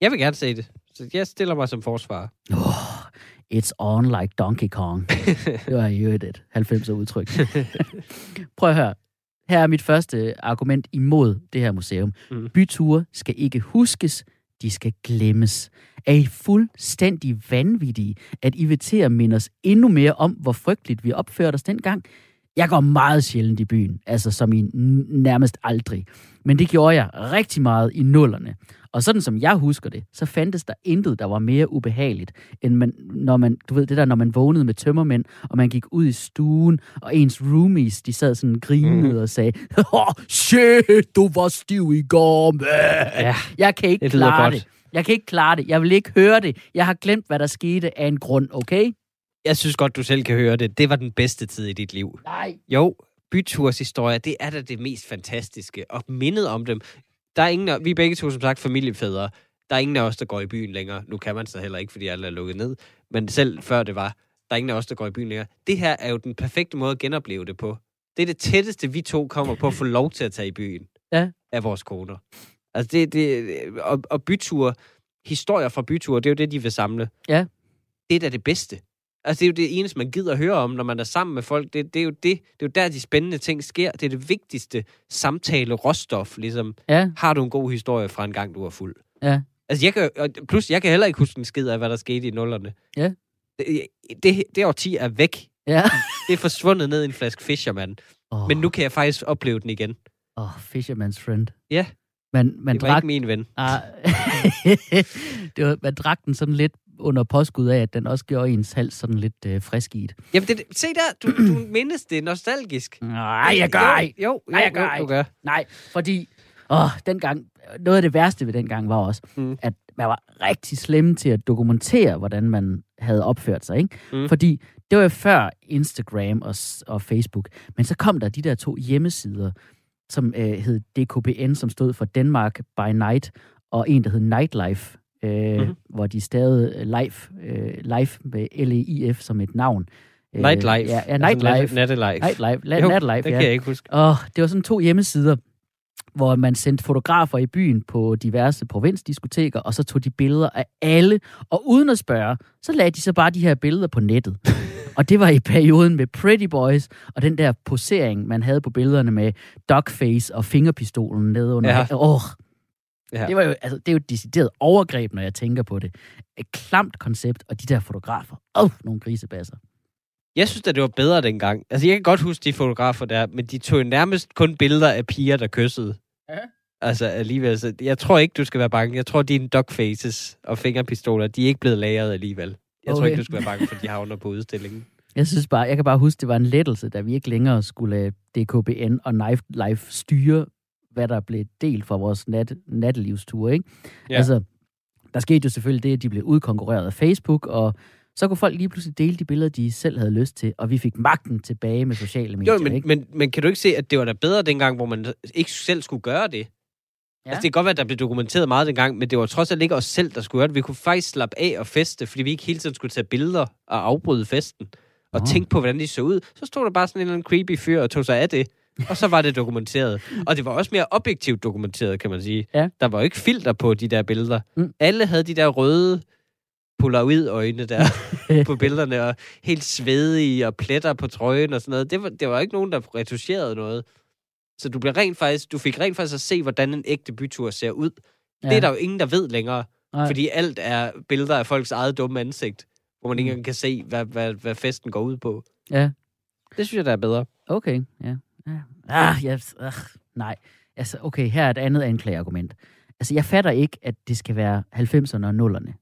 Speaker 3: Jeg vil gerne se det. Så jeg stiller mig som forsvarer.
Speaker 2: Oh, it's on like Donkey Kong. Det var jo et 90'er udtryk. Prøv at høre. Her er mit første argument imod det her museum.
Speaker 3: Mm.
Speaker 2: Byture skal ikke huskes, de skal glemmes. Er I fuldstændig vanvittige, at I vil til at minde os endnu mere om, hvor frygteligt vi opførte os dengang? Jeg går meget sjældent i byen, altså som i nærmest aldrig. Men det gjorde jeg rigtig meget i nullerne. Og sådan som jeg husker det, så fandtes der intet, der var mere ubehageligt, end man, når man, du ved det der, når man vågnede med tømmermænd, og man gik ud i stuen, og ens roomies, de sad sådan grinede
Speaker 3: Mhm.
Speaker 2: og sagde, oh, shit, du var stiv i går, man.
Speaker 3: Ja,
Speaker 2: Jeg kan ikke
Speaker 3: det
Speaker 2: klare
Speaker 3: godt.
Speaker 2: det. Jeg kan ikke klare det. Jeg vil ikke høre det. Jeg har glemt, hvad der skete af en grund, okay?
Speaker 3: Jeg synes godt, du selv kan høre det. Det var den bedste tid i dit liv.
Speaker 2: Nej.
Speaker 3: Jo, byturs historie, det er da det mest fantastiske. Og mindet om dem. Der er ingen, af- vi er begge to som sagt familiefædre. Der er ingen af os, der går i byen længere. Nu kan man så heller ikke, fordi alle er lukket ned. Men selv før det var, der er ingen af os, der går i byen længere. Det her er jo den perfekte måde at genopleve det på. Det er det tætteste, vi to kommer på at få lov til at tage i byen.
Speaker 2: Ja.
Speaker 3: Af vores koner. Altså det, det, og, og byture, historier fra byture, det er jo det, de vil samle.
Speaker 2: Ja.
Speaker 3: Det er da det bedste. Altså, det er jo det eneste, man gider høre om, når man er sammen med folk. Det, det, er jo det, det er jo der, de spændende ting sker. Det er det vigtigste samtale råstof, ligesom.
Speaker 2: Ja,
Speaker 3: Har du en god historie fra en gang, du var fuld?
Speaker 2: Ja.
Speaker 3: Altså, jeg kan, og plus, jeg kan heller ikke huske en skid af, hvad der skete i nullerne.
Speaker 2: Ja.
Speaker 3: Det, det, det årti er væk.
Speaker 2: ja.
Speaker 3: Det er forsvundet ned i en flaske Fisherman.
Speaker 2: Oh,
Speaker 3: Men nu kan jeg faktisk opleve den igen.
Speaker 2: Oh, Fisherman's Friend.
Speaker 3: Ja.
Speaker 2: Man, man,
Speaker 3: Det var
Speaker 2: drak,
Speaker 3: ikke min ven.
Speaker 2: ah, det var, man drak den sådan lidt under påskud af, at den også gjorde ens hals sådan lidt øh, frisk i det.
Speaker 3: Jamen, det, se der, du, du mindes det nostalgisk.
Speaker 2: Nej, jeg gør
Speaker 3: jo,
Speaker 2: ej.
Speaker 3: Jo, jo,
Speaker 2: Nej, jeg gør
Speaker 3: jo, du gør.
Speaker 2: Nej, fordi åh, dengang, noget af det værste ved dengang var også,
Speaker 3: Mm.
Speaker 2: at man var rigtig slem til at dokumentere, hvordan man havde opført sig. Ikke?
Speaker 3: Mm.
Speaker 2: Fordi det var jo før Instagram og, og Facebook. Men så kom der de der to hjemmesider, som øh, hed DKBN, som stod for Denmark by Night, og en, der hed Nightlife, øh,
Speaker 3: Mhm.
Speaker 2: mm-hmm. hvor de stavede øh, life, øh, med L-E-I-F som et navn. Øh,
Speaker 3: Nightlife.
Speaker 2: Ja, ja
Speaker 3: Altså
Speaker 2: Nightlife.
Speaker 3: nat- Nattelife.
Speaker 2: Nightlife. La-
Speaker 3: Jo,
Speaker 2: Nightlife,
Speaker 3: det
Speaker 2: ja.
Speaker 3: kan jeg ikke huske.
Speaker 2: Og det var sådan to hjemmesider, hvor man sendte fotografer i byen på diverse provinsdiskoteker, og så tog de billeder af alle, og uden at spørge, så lagde de så bare de her billeder på nettet. og det var i perioden med Pretty Boys, og den der posering, man havde på billederne med dogface og fingerpistolen nede under.
Speaker 3: Ja.
Speaker 2: Åh,
Speaker 3: Ja.
Speaker 2: det, var jo, altså, det er jo et decideret overgreb, når jeg tænker på det. Et klamt koncept, og de der fotografer. Åh, nogle grisebasser.
Speaker 3: Jeg synes at det var bedre dengang. Altså, jeg kan godt huske de fotografer der, men de tog jo nærmest kun billeder af piger, der kyssede.
Speaker 2: Ja.
Speaker 3: Altså, alligevel. Så jeg tror ikke, du skal være bange. Jeg tror, dine dogfaces og fingerpistoler, de er ikke blevet lagret alligevel. Jeg okay. tror ikke, du skal være bange for, de havner på udstillingen.
Speaker 2: Jeg synes bare, jeg kan bare huske, det var en lettelse, da vi ikke længere skulle lade DKBN og Nightlife styre, hvad der blev delt fra vores nat, nattelivstur, ikke?
Speaker 3: Ja.
Speaker 2: Altså, der skete jo selvfølgelig det, at de blev udkonkurreret af Facebook, og så kunne folk lige pludselig dele de billeder, de selv havde lyst til, og vi fik magten tilbage med sociale medier,
Speaker 3: Jo, men,
Speaker 2: ikke?
Speaker 3: men, men kan du ikke se, at det var da bedre dengang, hvor man ikke selv skulle gøre det? Ja. Altså, det kan godt være, at der blev dokumenteret meget dengang, men det var trods alt ikke os selv, der skulle gøre det. Vi kunne faktisk slappe af og feste, fordi vi ikke hele tiden skulle tage billeder og afbryde festen. Og
Speaker 2: Nå.
Speaker 3: tænke på, hvordan de så ud. Så stod der bare sådan en eller anden creepy fyr og tog sig af det. Og så var det dokumenteret. Og det var også mere objektivt dokumenteret, kan man sige.
Speaker 2: Ja.
Speaker 3: Der var jo ikke filter på de der billeder.
Speaker 2: Mm.
Speaker 3: Alle havde de der røde polaroid-øjne der på billederne, og helt svedige og pletter på trøjen og sådan noget. Det var, det var ikke nogen, der retuscherede noget. Så du, blev rent faktisk, du fik rent faktisk at se, hvordan en ægte bytur ser ud. Ja. Det er der jo ingen, der ved længere.
Speaker 2: Nej.
Speaker 3: Fordi alt er billeder af folks eget dumme ansigt, hvor man ikke
Speaker 2: Mm.
Speaker 3: engang kan se, hvad, hvad, hvad festen går ud på.
Speaker 2: Ja,
Speaker 3: Det synes jeg, der er bedre.
Speaker 2: okay. Ja. Ja. Ah, yes. Ugh, nej. Altså, okay, her er et andet anklageargument. Altså, jeg fatter ikke, at det skal være 90'erne og 0'erne.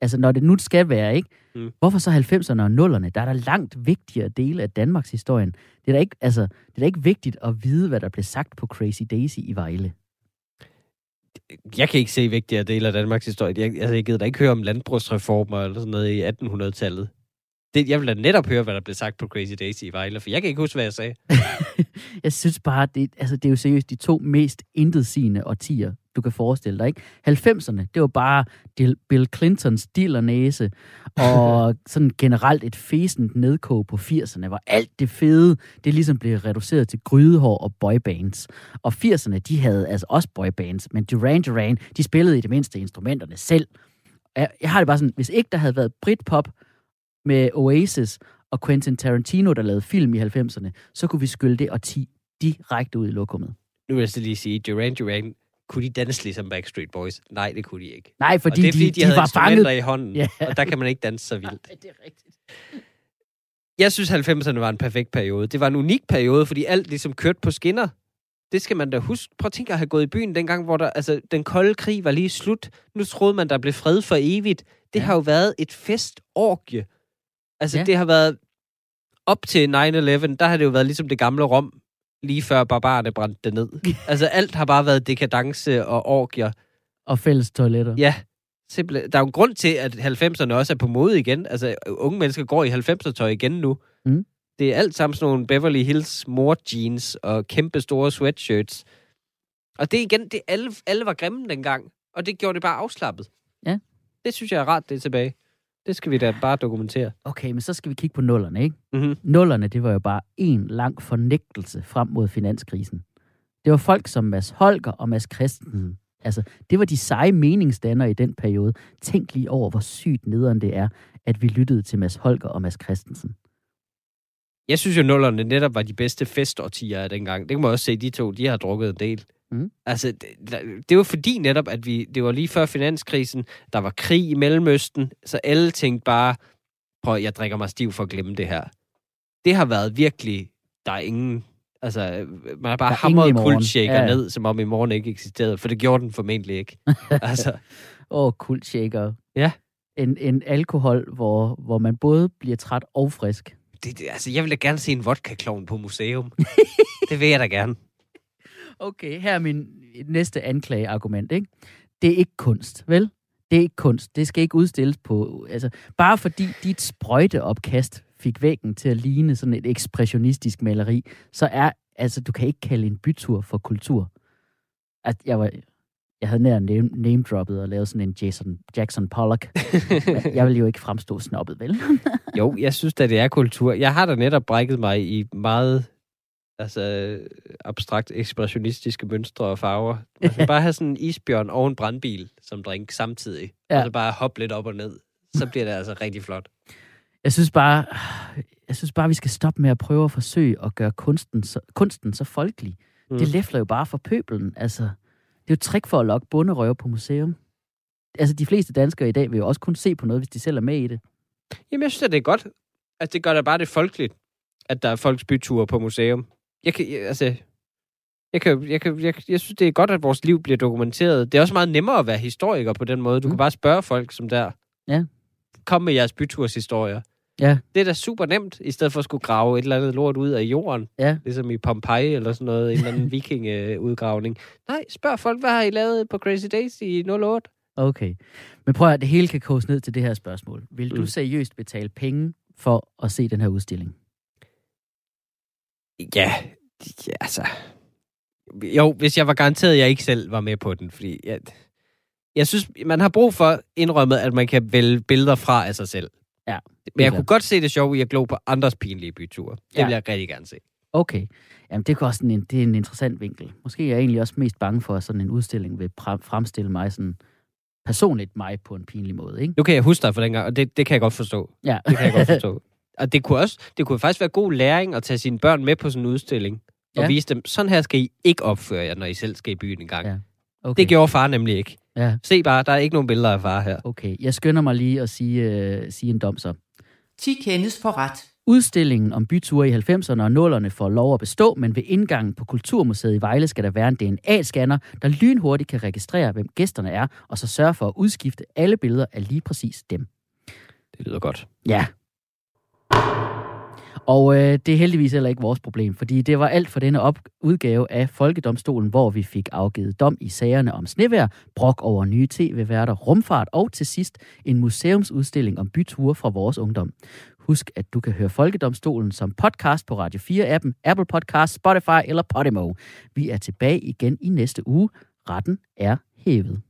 Speaker 2: Altså, når det nu skal være, ikke?
Speaker 3: Mm.
Speaker 2: Hvorfor så 90'erne og 0'erne? Der er der langt vigtigere dele af Danmarks historien. Det er da ikke, altså, det er da ikke vigtigt at vide, hvad der blev sagt på Crazy Daisy i Vejle.
Speaker 3: Jeg kan ikke se vigtigere dele af Danmarks historie. Jeg, altså, jeg gider da ikke høre om landbrugsreformer eller sådan noget i 1800-tallet. Det, jeg vil da netop høre, hvad der blev sagt på Crazy Daisy i Vejle, for jeg kan ikke huske, hvad jeg sagde.
Speaker 2: Jeg synes bare, det, altså, det er jo seriøst de to mest intetsigende årtier, du kan forestille dig. Ikke? 90'erne, det var bare Bill Clintons dillernæse, og sådan generelt et fæsent nedkog på 80'erne, hvor alt det fede, det ligesom blev reduceret til grydehår og boybands. Og 80'erne, de havde altså også boybands, men Duran Duran, de spillede i det mindste instrumenterne selv. Jeg, jeg har det bare sådan, hvis ikke der havde været Britpop med Oasis og Quentin Tarantino, der lavede film i 90'erne, så kunne vi skylde det årti direkte ud i lokummet.
Speaker 3: Nu vil jeg så lige sige, Duran Duran, kunne de danse ligesom Backstreet Boys? Nej, det kunne de ikke.
Speaker 2: Nej,
Speaker 3: og
Speaker 2: fordi,
Speaker 3: det er fordi, de,
Speaker 2: de,
Speaker 3: de havde
Speaker 2: var fanget.
Speaker 3: i hånden,
Speaker 2: Ja.
Speaker 3: og der kan man ikke danse så vildt.
Speaker 2: Nej, det er rigtigt.
Speaker 3: Jeg synes, 90'erne var en perfekt periode. Det var en unik periode, fordi alt ligesom kørte på skinner. Det skal man da huske. Prøv at tænke at have gået i byen dengang, hvor der, altså, den kolde krig var lige slut. Nu troede man, der blev fred for evigt. Det
Speaker 2: ja.
Speaker 3: har jo været et festorgie. Altså,
Speaker 2: Ja.
Speaker 3: det har været op til 9-11, der har det jo været ligesom det gamle Rom, lige før barbarerne brændte det ned. altså, alt har bare været dekadence og orgier.
Speaker 2: Og fælles toiletter.
Speaker 3: Ja, simpelthen. Der er jo en grund til, at 90'erne også er på mode igen. Altså, unge mennesker går i 90'er-tøj igen nu.
Speaker 2: Mm.
Speaker 3: Det er alt sammen sådan nogle Beverly Hills mor jeans og kæmpe store sweatshirts. Og det er igen, det alle, alle var grimme dengang. Og det gjorde det bare afslappet.
Speaker 2: Ja.
Speaker 3: Det synes jeg er rart, det er tilbage. Det skal vi da bare dokumentere.
Speaker 2: Okay, men så skal vi kigge på nullerne, ikke?
Speaker 3: Mm-hmm.
Speaker 2: Nullerne, det var jo bare en lang fornægtelse frem mod finanskrisen. Det var folk som Mads Holger og Mads Christensen. Altså, det var de seje meningsdannere i den periode. Tænk lige over, hvor sygt nederen det er, at vi lyttede til Mads Holger og Mads Christensen.
Speaker 3: Jeg synes jo, nullerne netop var de bedste festårtier af dengang. Det kan man også se, de to, de har drukket en del.
Speaker 2: Mm.
Speaker 3: Altså, det, det var fordi netop, at vi, det var lige før finanskrisen, der var krig i Mellemøsten, så alle tænkte bare, prøv, jeg drikker mig stiv for at glemme det her. Det har været virkelig, der er ingen, altså, man har bare hamret
Speaker 2: morgen.
Speaker 3: kultshaker
Speaker 2: Ja.
Speaker 3: ned, som om i morgen ikke eksisterede, for det gjorde den formentlig ikke. altså,
Speaker 2: Åh, oh, kultshaker.
Speaker 3: Ja.
Speaker 2: En, en alkohol, hvor, hvor man både bliver træt og frisk.
Speaker 3: det, det, altså, jeg vil da gerne se en vodka på museum. det vil jeg da gerne.
Speaker 2: Okay, her er min næste anklageargument, ikke? Det er ikke kunst, vel? Det er ikke kunst. Det skal ikke udstilles på... Altså, bare fordi dit sprøjteopkast fik væggen til at ligne sådan et ekspressionistisk maleri, så er... Altså, du kan ikke kalde en bytur for kultur. At jeg var... Jeg havde nær name, name droppet og lavet sådan en Jason, Jackson Pollock. Jeg vil jo ikke fremstå snobbet, vel?
Speaker 3: Jo, jeg synes da, det er kultur. Jeg har da netop brækket mig i meget altså, abstrakt ekspressionistiske mønstre og farver. Man skal bare have sådan en isbjørn og en brandbil som drink samtidig.
Speaker 2: Ja.
Speaker 3: Og så bare hoppe lidt op og ned. Så bliver det altså rigtig flot.
Speaker 2: Jeg synes bare, jeg synes bare, vi skal stoppe med at prøve at forsøge at gøre kunsten så, kunsten så folkelig. Mm. Det læfler jo bare for pøbelen. Altså, det er jo et trick for at lokke bunderøver på museum. Altså, de fleste danskere i dag vil jo også kun se på noget, hvis de selv er med i det.
Speaker 3: Jamen, jeg synes, at det er godt. Altså, det gør da bare det folkeligt, at der er folks byture på museum. Jeg kan, jeg, altså... Jeg, kan, jeg, kan, jeg, jeg synes, det er godt, at vores liv bliver dokumenteret. Det er også meget nemmere at være historiker på den måde. Du
Speaker 2: Mm.
Speaker 3: kan bare spørge folk som der.
Speaker 2: Ja.
Speaker 3: Kom med jeres byturshistorier.
Speaker 2: Ja.
Speaker 3: Det er da super nemt, i stedet for at skulle grave et eller andet lort ud af jorden.
Speaker 2: Ja.
Speaker 3: Ligesom i Pompeji eller sådan noget, en eller anden vikingeudgravning. Nej, spørg folk, hvad har I lavet på Crazy Days i 08?
Speaker 2: Okay. Men prøv at det hele kan koges ned til det her spørgsmål. Vil du
Speaker 3: Mm.
Speaker 2: seriøst betale penge for at se den her udstilling?
Speaker 3: Ja, ja, altså... Jo, hvis jeg var garanteret, at jeg ikke selv var med på den, fordi jeg, jeg synes, man har brug for indrømmet, at man kan vælge billeder fra af sig selv.
Speaker 2: Ja,
Speaker 3: Men jeg kunne godt se det sjove i at glo på andres pinlige byture. Det
Speaker 2: Ja.
Speaker 3: vil jeg rigtig gerne se.
Speaker 2: Okay. Jamen, det, er også en, det er en interessant vinkel. Måske er jeg egentlig også mest bange for, at sådan en udstilling vil fremstille mig sådan personligt mig på en pinlig måde, ikke?
Speaker 3: Nu kan jeg huske dig for dengang, og det, det kan jeg godt forstå.
Speaker 2: Ja.
Speaker 3: Det kan jeg godt forstå. Og det kunne også, det kunne faktisk være god læring at tage sine børn med på sådan en udstilling. Og
Speaker 2: Ja.
Speaker 3: vise dem, sådan her skal I ikke opføre jer, når I selv skal i byen en gang.
Speaker 2: Ja.
Speaker 3: Ja.
Speaker 2: okay.
Speaker 3: Det gjorde far nemlig ikke.
Speaker 2: Ja,
Speaker 3: Se bare, der er ikke nogen billeder af far her.
Speaker 2: okay. Jeg skynder mig lige at sige, øh, sige en dom så.
Speaker 1: 10 kendes for ret.
Speaker 2: Udstillingen om byture i 90'erne og 0'erne får lov at bestå, men ved indgangen på Kulturmuseet i Vejle skal der være en DNA-scanner, der lynhurtigt kan registrere, hvem gæsterne er, og så sørge for at udskifte alle billeder af lige præcis dem.
Speaker 3: Det lyder godt.
Speaker 2: Ja. Og øh, det er heldigvis heller ikke vores problem, fordi det var alt for denne op- udgave af Folkedomstolen, hvor vi fik afgivet dom i sagerne om snevær, brok over nye tv-værter, rumfart og til sidst en museumsudstilling om byture fra vores ungdom. Husk, at du kan høre Folkedomstolen som podcast på Radio 4-appen, Apple Podcast, Spotify eller Podimo. Vi er tilbage igen i næste uge. Retten er hævet.